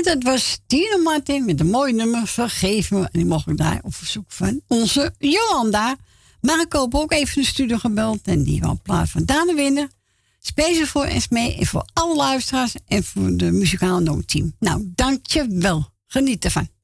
dat was Tino Martin met een mooi nummer, Vergeef me. En die mocht ik daar op verzoek van onze Jolanda. Marco ook even een studio gebeld en die wil plaats van Daan winnen. Speciaal voor Esme en voor alle luisteraars en voor de muzikale noodteam. Nou, dankjewel. Geniet ervan.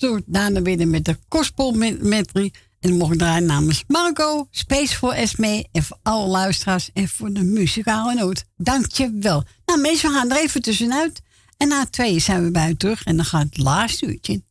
Tussendoor. Daarna weer met de Gospel met, met drie. En dan mocht draaien namens Marco, Space voor Esme en voor alle luisteraars en voor de muzikale noot. Dank je wel. Nou mensen, we gaan er even tussenuit. En na twee zijn we bij terug en dan gaat het laatste uurtje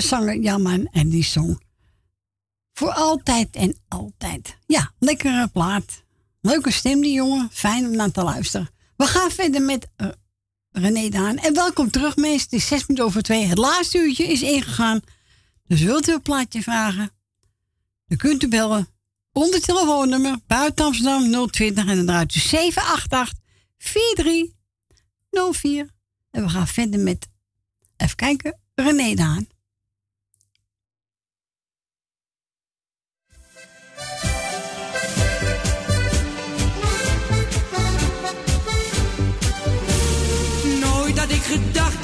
En dit was zanger Jamman en die zong voor altijd en altijd. Ja, lekkere plaat. Leuke stem die jongen. Fijn om naar te luisteren. We gaan verder met eh, René Daan. En welkom terug mensen. Het is zes minuten over twee. Het laatste uurtje is ingegaan. Dus wilt u een plaatje vragen? Dan kunt u bellen. Onder telefoonnummer buiten Amsterdam 020 en dan draait u 788 4304. En we gaan verder met, even kijken, René Daan.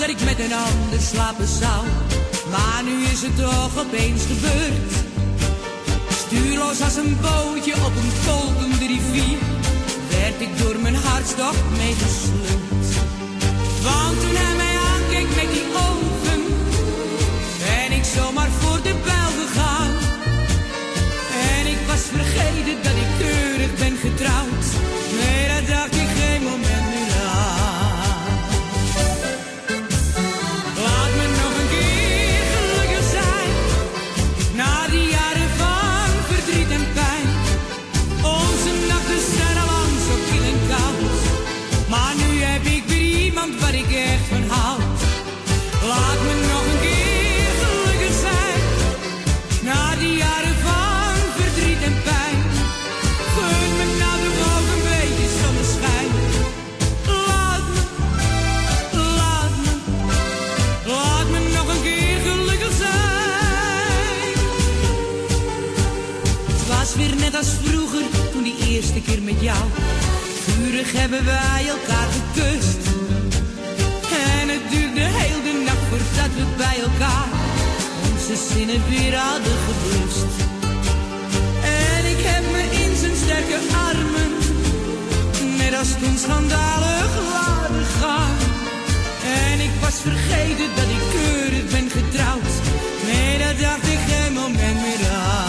Dat ik met een ander slapen zou. Maar nu is het toch opeens gebeurd. Stuurloos als een bootje op een kolkende rivier. Werd ik door mijn hartstocht meegesleurd. Want toen hij mij aankeek met die ogen. Ben ik zomaar voor de bijl gegaan. En ik was vergeten dat ik keer met jou. Vurig hebben wij elkaar gekust. En het duurde heel de nacht voordat we bij elkaar onze zinnen weer hadden geblust. En ik heb me in zijn sterke armen, net als toen schandalig laten gaan. En ik was vergeten dat ik keurig ben getrouwd. Nee, dat dacht ik geen moment meer aan.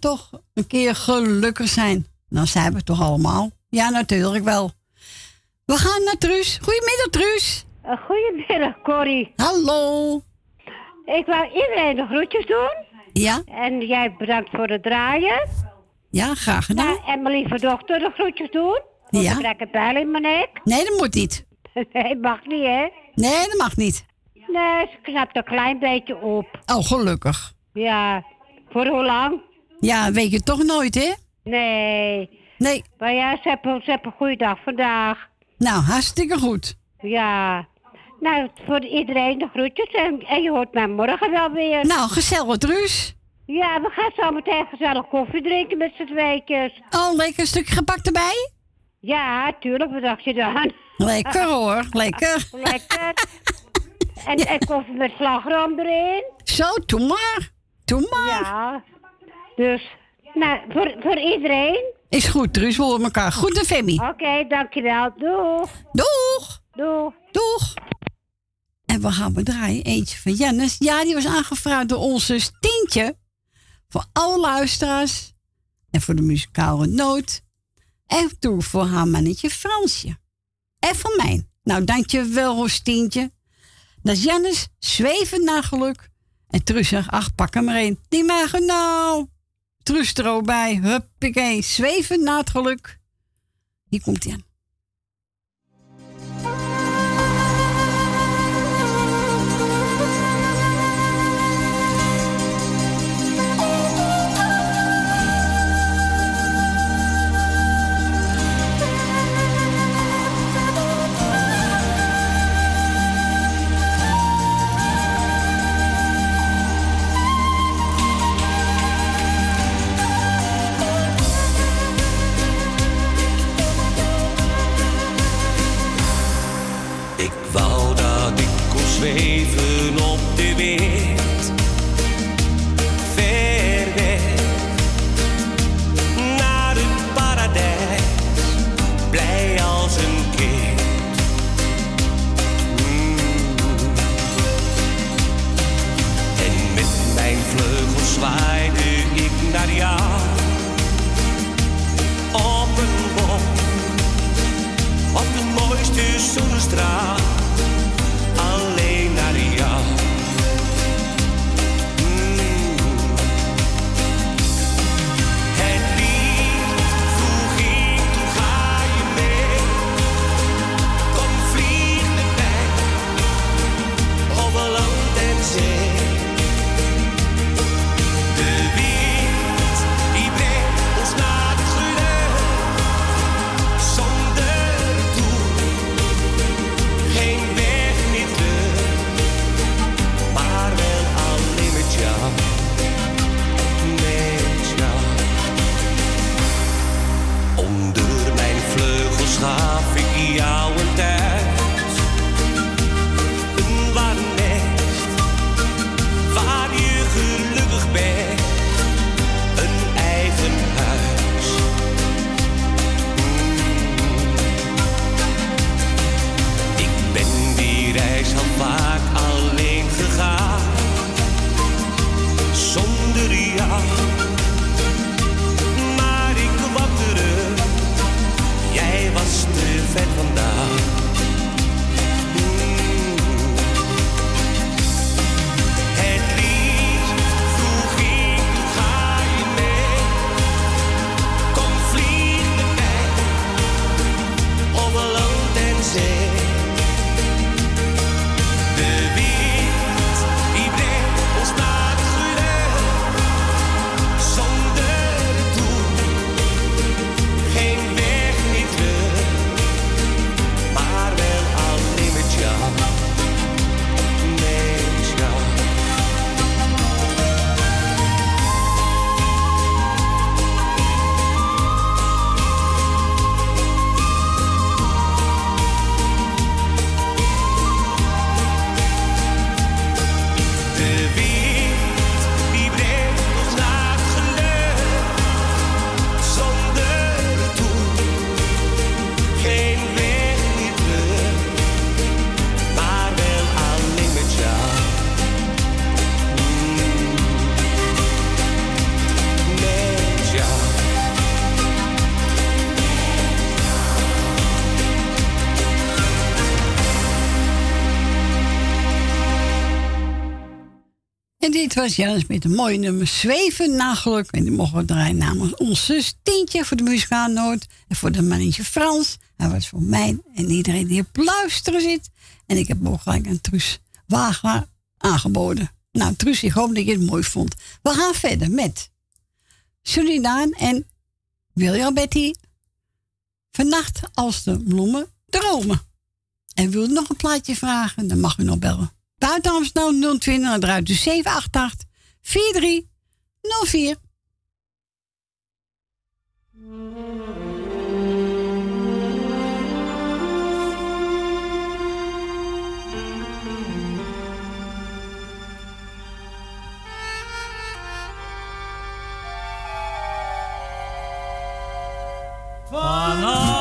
Toch een keer gelukkig zijn. Nou zijn we toch allemaal? Ja, natuurlijk wel. We gaan naar Truus. Goedemiddag, Truus. Uh, Goedemiddag, Corrie. Hallo. Ik wou iedereen de groetjes doen. Ja? En jij bedankt voor het draaien. Ja, graag gedaan. En mijn lieve dochter de groetjes doen. Want Ja. ik krijg een pijl in mijn nek. Nee, dat moet niet. Nee, mag niet, hè? Nee, dat mag niet. Nee, ze knapt een klein beetje op. Oh, gelukkig. Ja, voor hoe lang? Ja, weet je toch nooit, hè? Nee. Nee. Maar ja, ze hebben, ze hebben een goede dag vandaag. Nou, hartstikke goed. Ja. Nou, voor iedereen de groetjes. En, en je hoort mij morgen wel weer. Nou, gezellig, Truus. Ja, we gaan zo meteen gezellig koffie drinken met z'n tweetjes. Oh, lekker een stukje gebak erbij? Ja, tuurlijk. Wat dacht je dan? Lekker hoor, lekker. Lekker. En, en koffie met slagroom erin. Zo, doe maar. Doe maar. Ja. Dus, nou, voor, voor iedereen. Is goed, Truus. We horen elkaar. Goed, de Femi. Oké, dankjewel. Doeg. Doeg. Doeg. Doeg. En we gaan bedraaien. Eentje van Jennis. Ja, die was aangevraagd door onze Stientje. Voor alle luisteraars. En voor de muzikale noot. En toen voor haar mannetje Fransje. En voor mij. Nou, dankjewel, Rostientje. Dat is Jennis. zwevend naar geluk. En Truus zegt, ach, pak hem maar één. Die maken nou trustro bij. Huppakee, zweven na het geluk. Hier komt hij aan. dit was Jans met een mooie nummer Zweven Nageluk. En die mogen we draaien namens ons zus Tientje voor de muzikaal Noord. En voor de mannetje Frans. Hij was voor mij en iedereen die op luisteren zit. En ik heb ook gelijk aan Truus aangeboden. Nou, Truus, ik hoop dat je het mooi vond. We gaan verder met Surinaan en William Betty. Vannacht als de bloemen dromen. En wil nog een plaatje vragen, dan mag u nog bellen. Buiten Amsterdam 020 en eruit dus 788 4304. Van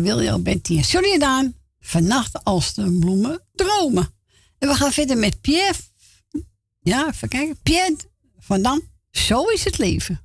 Wil je al Betty en Daan. Vannacht als de bloemen dromen. En we gaan verder met Pierre. Ja, even kijken. Pierre van Dam. Zo is het leven.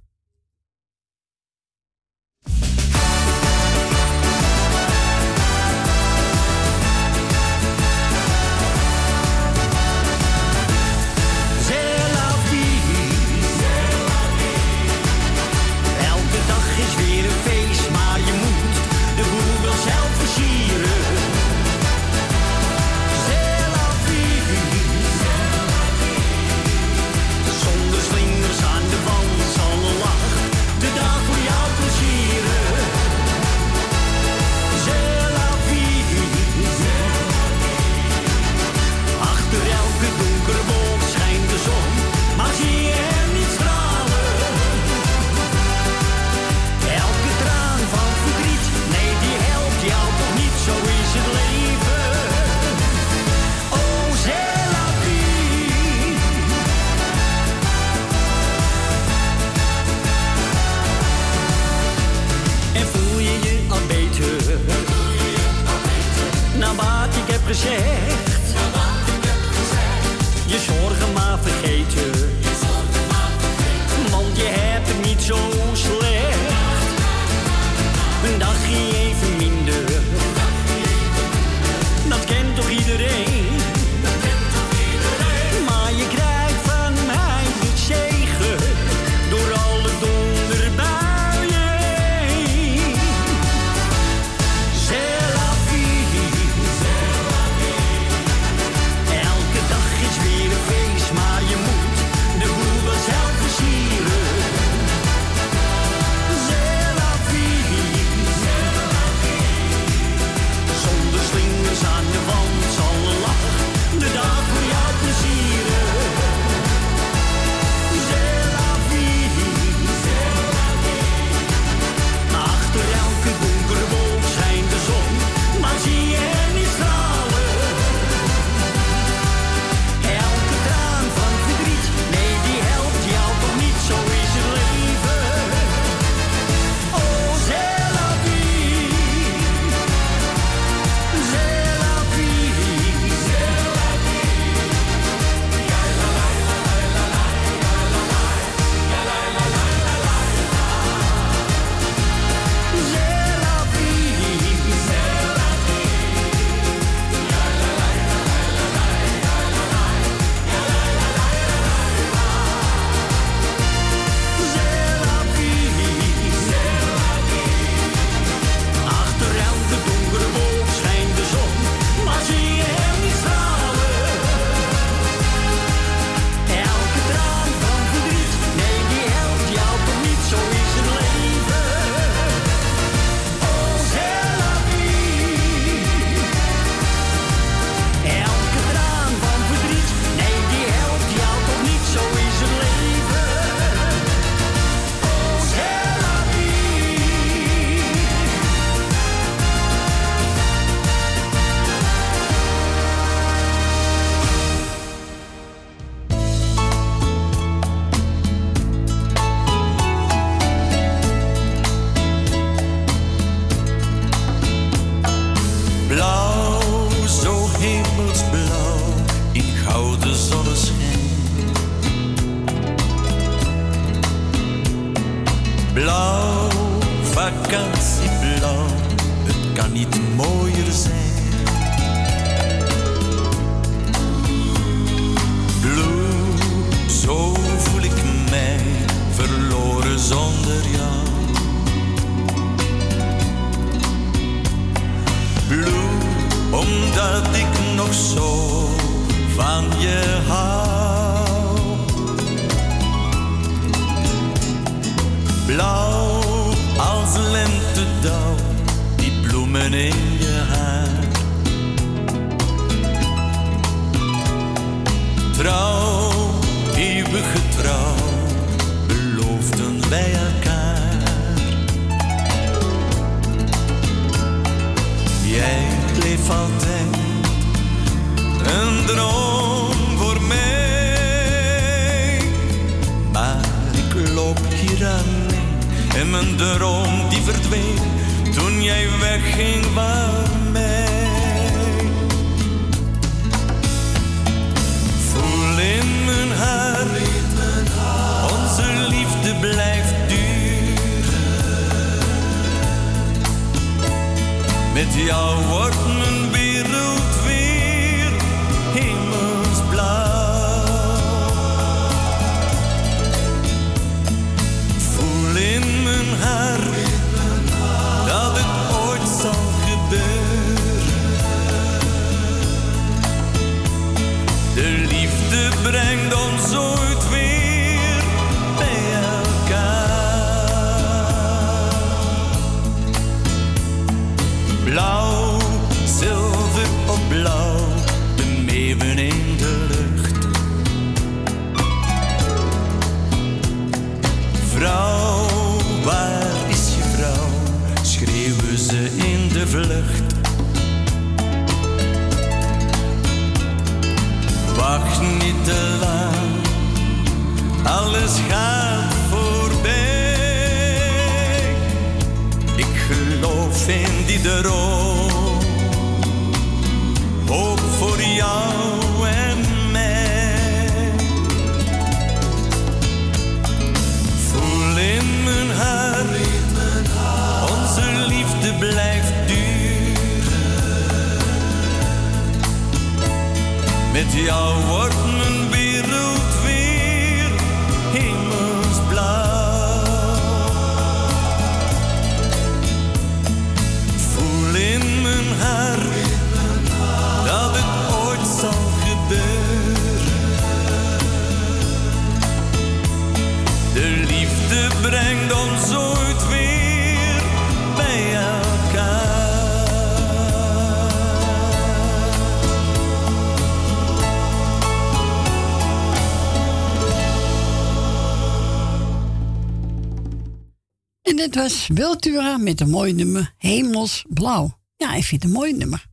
Het was Wiltura met een mooi nummer, Hemelsblauw. Ja, ik vind het een mooi nummer.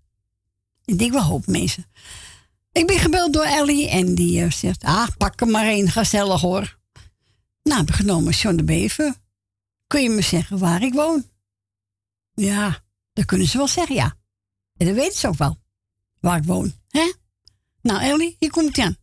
Ik denk wel hoop mensen. Ik ben gebeld door Ellie en die eh, zegt, ah, pak er maar één, gezellig hoor. Nou, genomen John de Beven. Kun je me zeggen waar ik woon? Ja, dat kunnen ze wel zeggen, ja. En dat weten ze ook wel, waar ik woon. hè? Nou, Ellie, hier komt Jan. aan.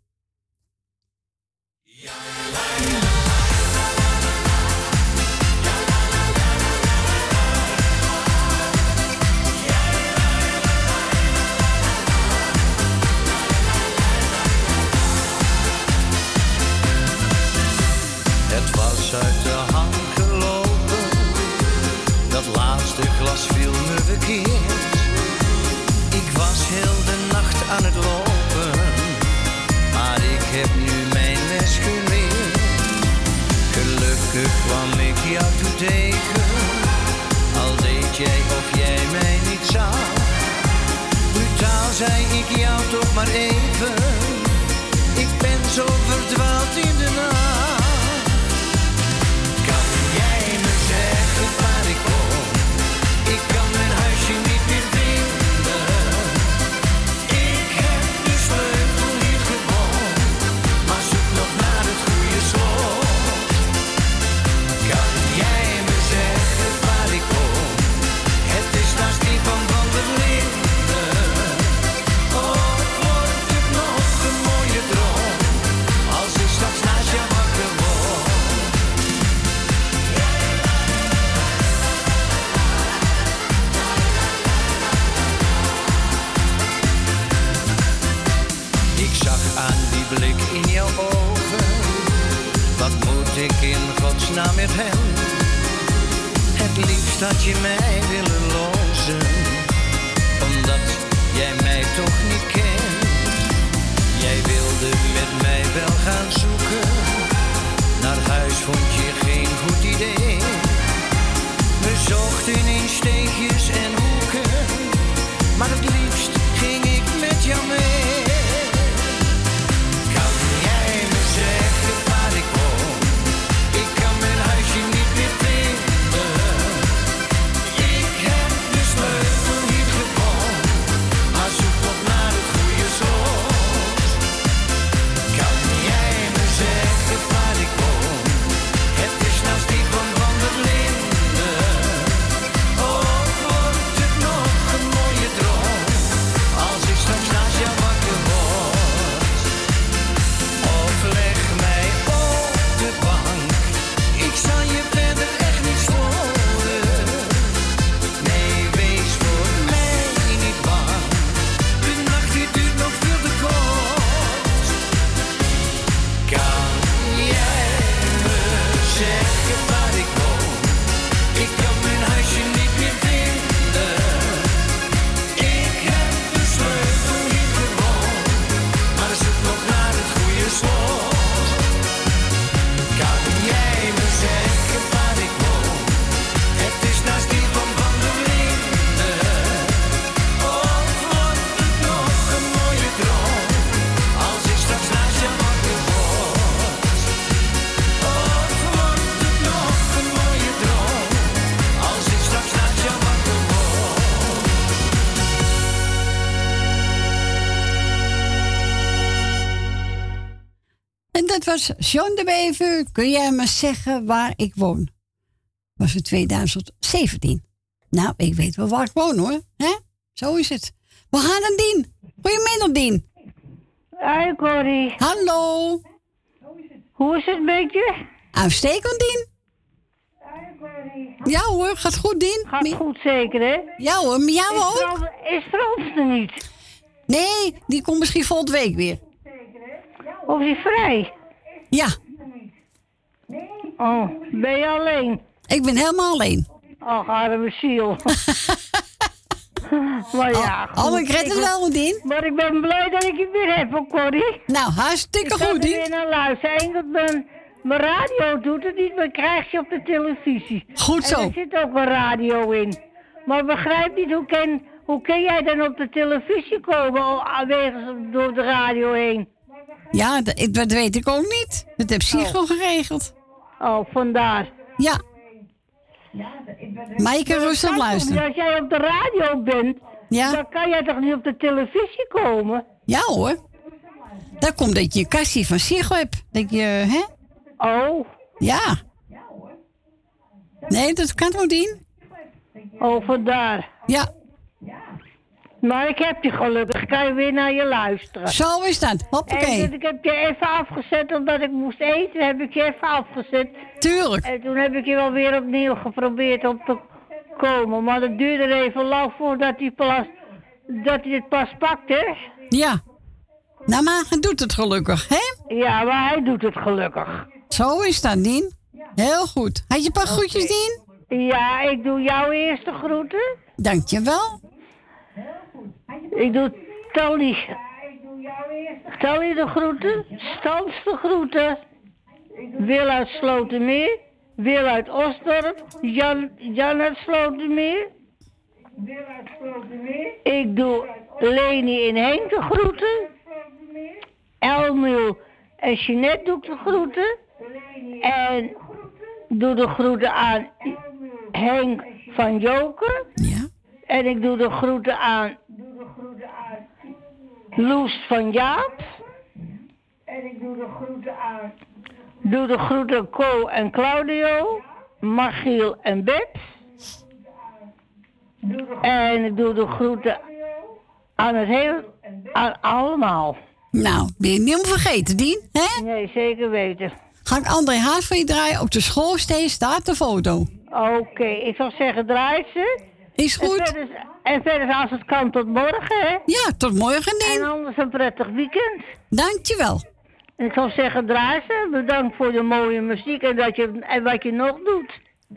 Was John de Bever. Kun jij me zeggen waar ik woon? Was het 2017. Nou, ik weet wel waar ik woon hoor. hè? Zo is het. We gaan naar Dien. Goedemiddag Dien. Hoi Corrie. Hallo. Hoe is het met je? Uitstekend Dien. Ja hoor, gaat goed Dien. Gaat goed zeker hè? Ja hoor, jou Is ook. Frans- Is Frans er niet? Nee, die komt misschien volgende week weer. Of is hij vrij? Ja. Oh, ben je alleen? Ik ben helemaal alleen. Ach, arme ziel. maar ja, Oh, goed. ik red het wel, Dien. Maar ik ben blij dat ik je weer heb, hoor, Corrie. Nou, hartstikke ik goed, Dien. weer naar luisteren. Enkel mijn, radio doet het niet, maar krijg je op de televisie. Goed zo. En er zit ook een radio in. Maar ik begrijp niet, hoe kan, hoe kan jij dan op de televisie komen, al wegens door de radio heen? Ja, dat, weet ik ook niet. Dat heb Sigro geregeld. Oh, vandaar. Ja. Maar je kan rustig luisteren. Als jij op de radio bent, Ja. dan kan jij toch niet op de televisie komen? Ja hoor. Dat komt dat je een kastie van Sigro hebt. Dat je, hè? Oh. Ja. Nee, dat kan Dien. Oh, vandaar. Ja. Maar ik heb je gelukkig, kan je weer naar je luisteren. Zo is dat. Hoppakee. En ik heb je even afgezet, omdat ik moest eten, heb ik je even afgezet. Tuurlijk. En toen heb ik je wel weer opnieuw geprobeerd op te komen. Maar dat duurde even lang voordat hij, pas, dat hij het pas pakte. Ja. Nou, maar hij doet het gelukkig, hè? Ja, maar hij doet het gelukkig. Zo is dat, Dien. Heel goed. Had je een paar groetjes, Dien? Ja, ik doe jouw eerste groeten. Dankjewel. Ik doe Tally. Tally de groeten. Stans de groeten. Wil uit Slotermeer. Wil uit Osdorp. Jan, Jan uit Slotermeer. Ik doe Leni in Henk de groeten. Elmiel en Jeanette doe ik de groeten. En doe de groeten aan Henk van Joker. Ja. En ik doe de groeten aan Loes van Jaap. En ik doe de groeten aan... Doe de groeten aan Co en Claudio. Margiel en Beb. En ik doe de groeten aan het heel... Aan allemaal. Nou, ben je niet om vergeten, Dien? Hè? Nee, zeker weten. Ga ik André Haas voor je draaien? Op de schoorsteen staat de foto. Oké, ik zou zeggen, draait ze. Is goed. En verder, en verder als het kan tot morgen, hè? Ja, tot morgen, Dien. En anders een prettig weekend. Dankjewel. En ik zou zeggen, draai ze. Bedankt voor de mooie muziek en, dat je, en wat je nog doet.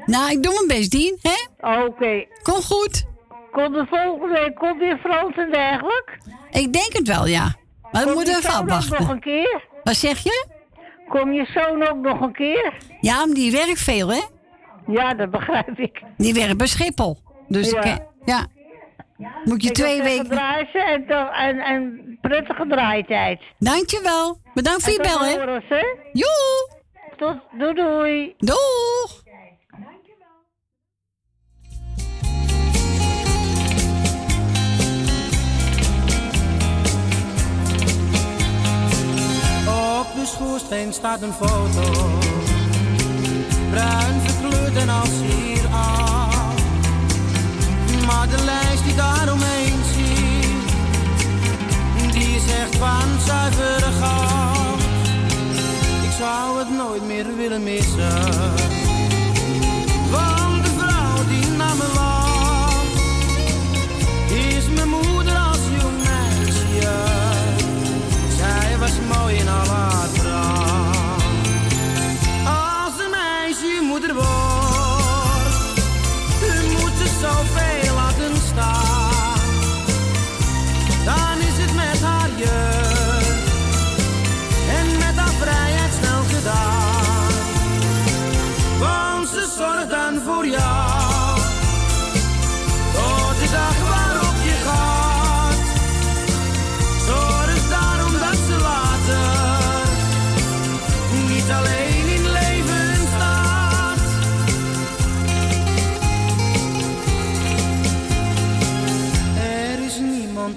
Nou, ik doe mijn best, Dien, hè? Oké. Kom goed. Kom de volgende week, kom weer Frans en dergelijke? Ik denk het wel, ja. Maar we moeten even afwachten. nog een keer? Wat zeg je? Kom je zoon ook nog een keer? Ja, maar die werkt veel, hè? Ja, dat begrijp ik. Die werkt bij Schiphol. Dus Ja. ja. ja. Moet je Ik twee weken... en, toch- en, en prettige draaitijd. Dankjewel. Bedankt voor je bel, hè? horens, hè? Joe. Tot, doei doei. Doeg. Op de schoorsteen staat een foto, bruin verkleurd en als hier af. Maar de lijst die daaromheen zie, die is echt van zuiver goud. Ik zou het nooit meer willen missen,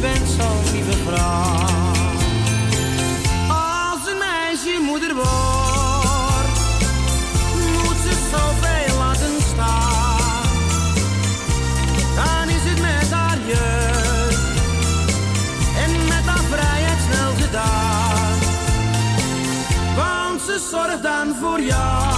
je bent zo'n lieve vrouw. Als een meisje moeder wordt, moet ze zoveel laten staan. Dan is het met haar jeugd en met haar vrijheid snel gedaan. Want ze zorgt dan voor jou,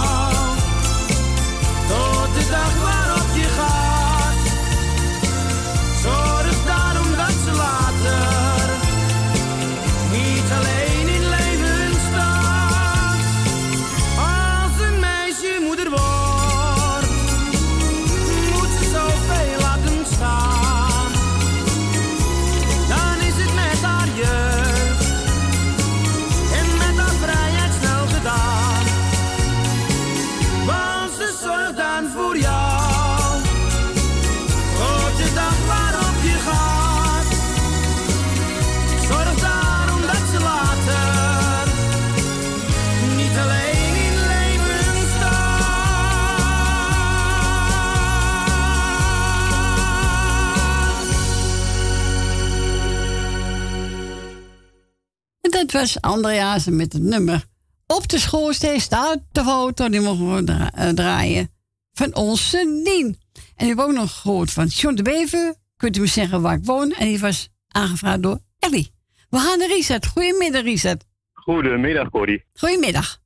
Dat was Andreasen met het nummer. Op de schoorsteen staat de foto, die mogen we dra- eh, draaien. Van onze Dien. En ik heb ook nog gehoord van John de Bever. Kunt u me zeggen waar ik woon? En die was aangevraagd door Ellie. We gaan naar Reset. Goedemiddag, Reset. Goedemiddag, Corrie. Goedemiddag.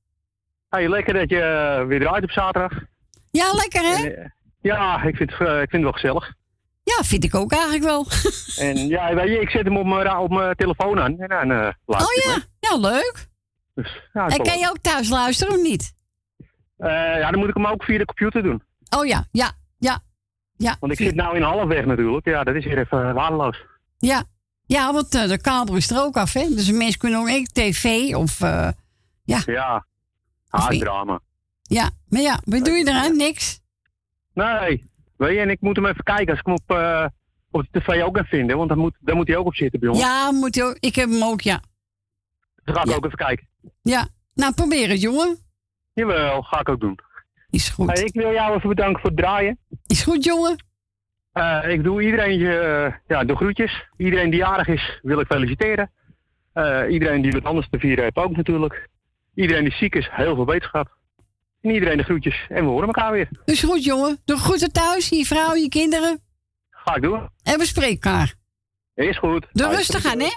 Hey, lekker dat je eh, weer draait op zaterdag. Ja, lekker hè? Eh, ja, ik vind, ik vind het wel gezellig. Ja, vind ik ook eigenlijk wel. En ja, weet je, ik zet hem op mijn, op mijn telefoon aan. En dan laat Oh ja, leuk. hè. Dus, ja, En toch kan je ook thuis luisteren of niet? Eh, ja, dan moet ik hem ook via de computer doen. Oh ja, ja, ja. Ja, Want ik zit nou in halfweg natuurlijk. Ja, dat is weer even eh, waardeloos. ja. ja want de kabel is er ook af, hè? Dus mensen kunnen ook ik tv of... eh, ja. Ja, ah, drama. ja, maar ja, wat doe je eraan? Niks. Nee, Weet je, en ik moet hem even kijken als ik hem op, eh, op de tv ook ga vinden. Want dan moet, dan moet hij ook op zitten bij ons. Ja, moet hij ook, ik heb hem ook, ja. Dan ga ik ook even kijken. Ja, nou probeer het, jongen. Jawel, ga ik ook doen. Is goed. Ik wil jou even bedanken voor het draaien. Is goed, jongen. Eh, ik doe iedereen je eh, ja, de groetjes. Iedereen die jarig is, wil ik feliciteren. Iedereen die wat anders te vieren heeft ook natuurlijk. Iedereen die ziek is, heel veel wetenschap. Iedereen de groetjes. En we horen elkaar weer. Dus goed, jongen. Doe groeten thuis, je vrouw, je kinderen. Ga ik doen. En we spreken elkaar. Is goed. Doe rustig aan, hè?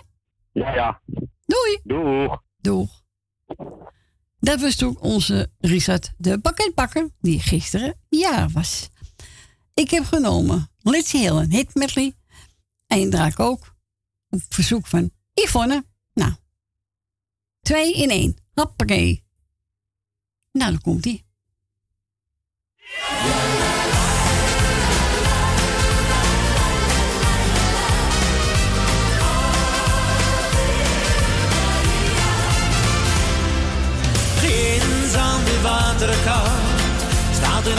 Ja, ja. Doei. Doeg. Doeg. Dat was toen onze Richard de pakketbakker, die gisteren jaar was. Ik heb genomen Let's Heel een hit medley. En draak ook op verzoek van Yvonne. Nou, twee in één. Hoppakee. Nou, dan komt die. Ginds aan de waterkant staat een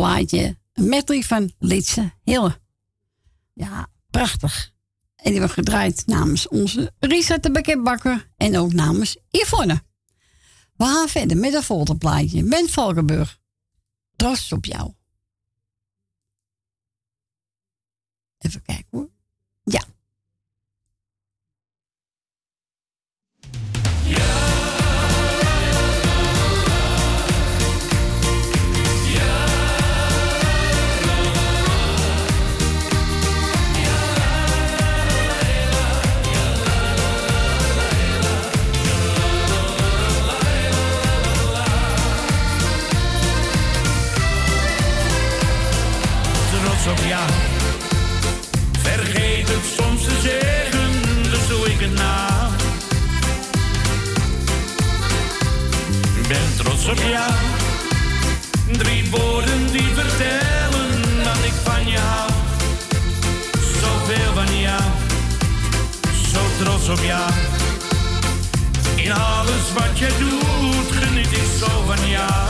plaatje. Een medley van Litse Hille. Ja, prachtig. En die wordt gedraaid namens onze Risa de Bekendbakker en ook namens Yvonne. We gaan verder met een plaatje. Ben Valkenburg. Trots op jou. Even kijken hoor. Ja. Jou. Vergeet het soms te zeggen, dus doe ik het na. Ben trots op jou. Drie woorden die vertellen dat ik van je hou. Zoveel van jou, zo trots op jou. In alles wat je doet, geniet ik zo van jou.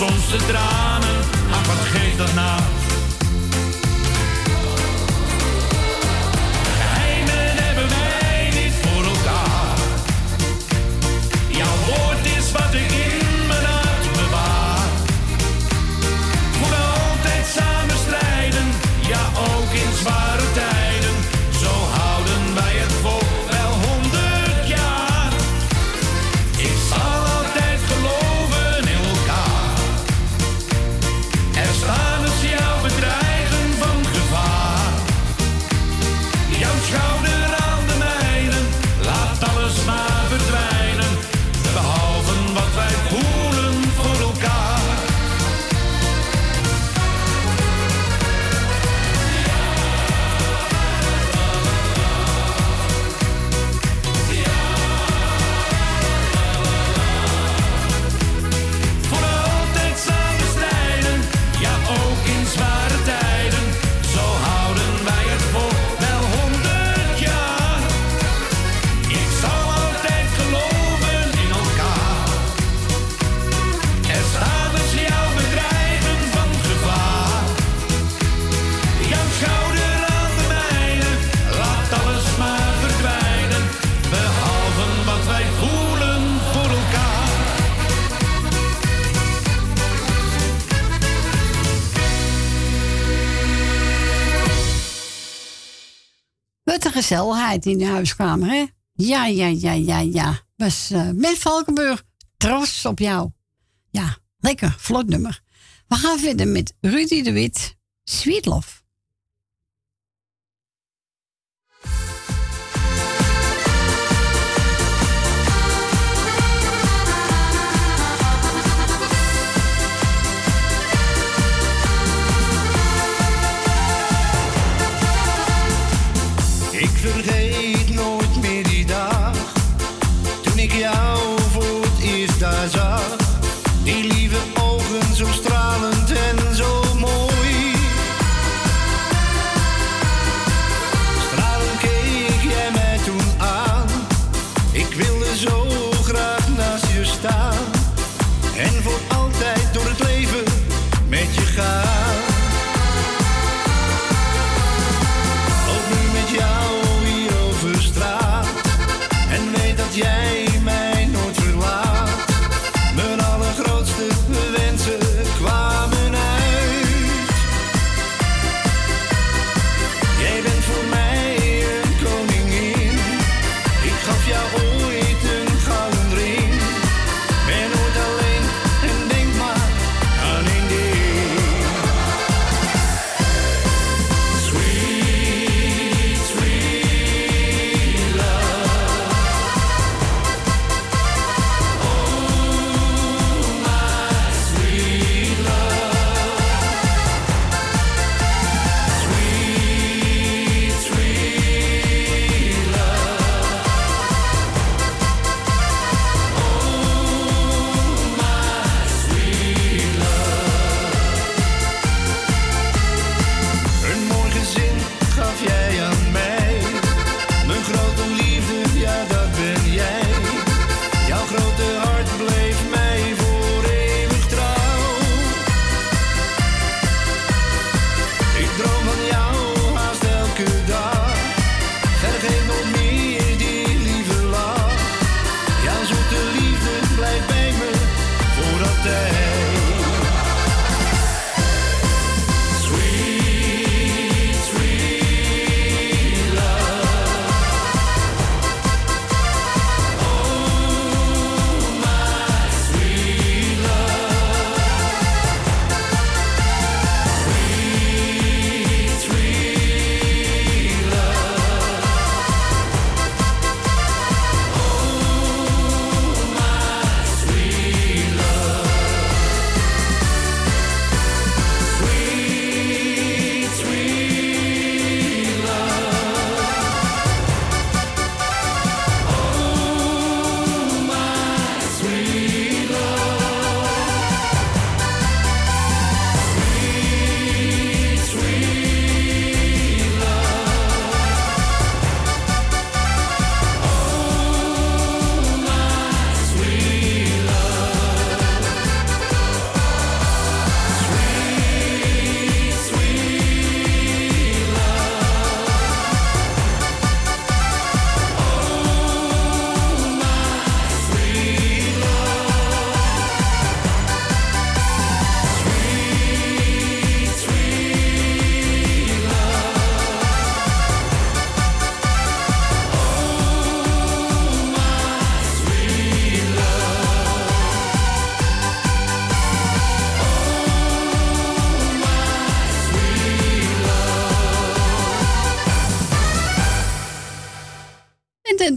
Soms de tranen, ach wat geeft dat nou? Gezelligheid in de huiskamer, hè? Ja, ja, ja, ja, ja. Was eh met Valkenburg. Trots op jou. Ja, lekker, vlot nummer. We gaan verder met Rudy de Wit. Sweet Love.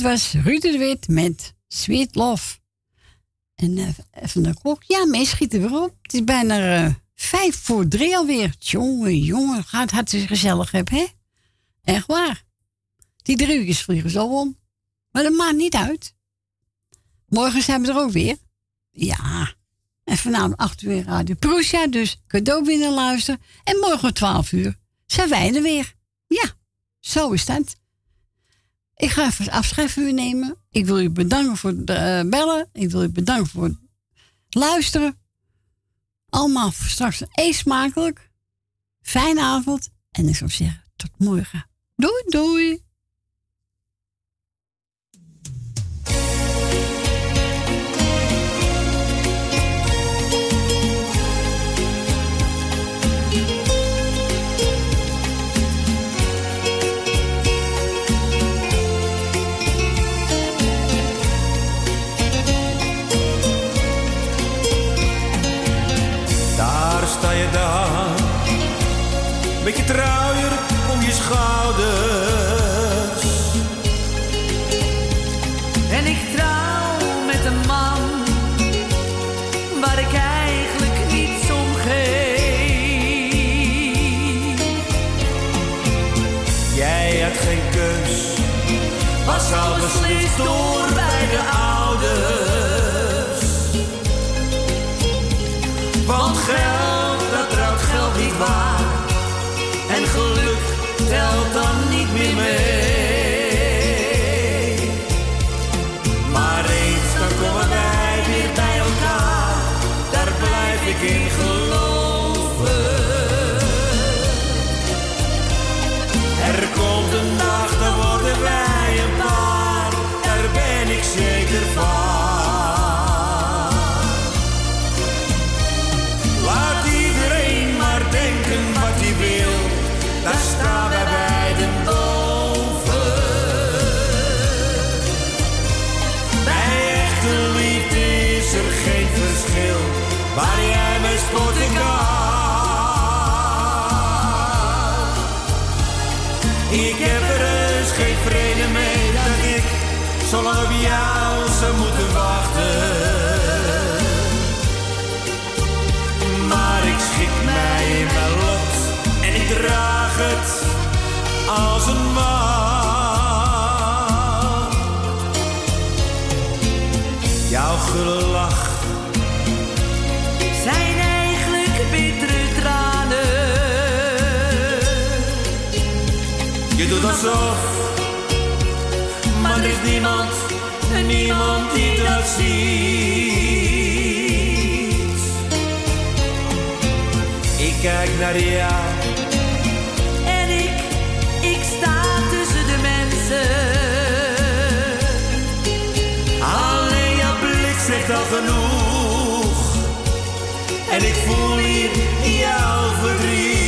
Was Ruud de Wit met Sweet Love. En eh, even de klok. Ja, mee schieten weer op. Het is bijna eh, vijf voor drie alweer. Jongen, jongen, gaat hartstikke gezellig hebben, hè? Echt waar. Die drie vliegen zo om. Maar dat maakt niet uit. Morgen zijn we er ook weer. Ja. En vanavond 8 uur Radio Prusia, dus cadeau binnen luisteren. En morgen om 12 uur zijn wij er weer. Ja, zo is dat. Ik ga even afscheid van u nemen. Ik wil u bedanken voor het eh, bellen. Ik wil u bedanken voor het luisteren. Allemaal straks eet smakelijk. Fijne avond. En ik zou zeggen, tot morgen. Doei, doei. Was al beslist door zo lang op jou zou moeten wachten. Maar ik schik mij in mijn lot en ik draag het als een man. Jouw gulle Zijn eigenlijk bittere tranen. Je doet alsof, niemand, niemand die dat ziet. Ik kijk naar jou, En ik, ik sta tussen de mensen. alleen jouw blik zegt al genoeg. En ik voel hier jouw verdriet.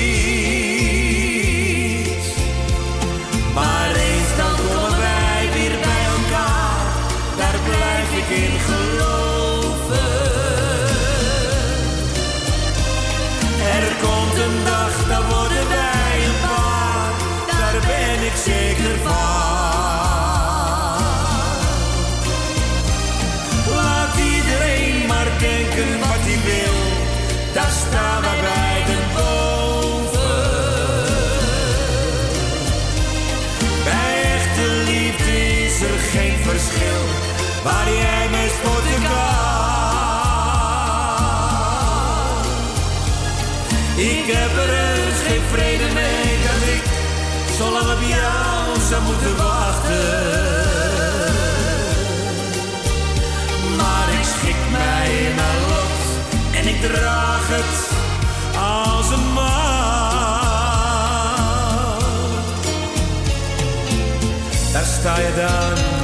Komt een dag, dan worden wij een paar, daar ben ik zeker van. Laat iedereen maar denken wat hij wil, daar staan wij beiden boven. Bij echte liefde is er geen verschil, waar jij zo lang op jou zou moeten wachten. Maar ik schik mij in mijn lot en ik draag het als een man. Daar sta je dan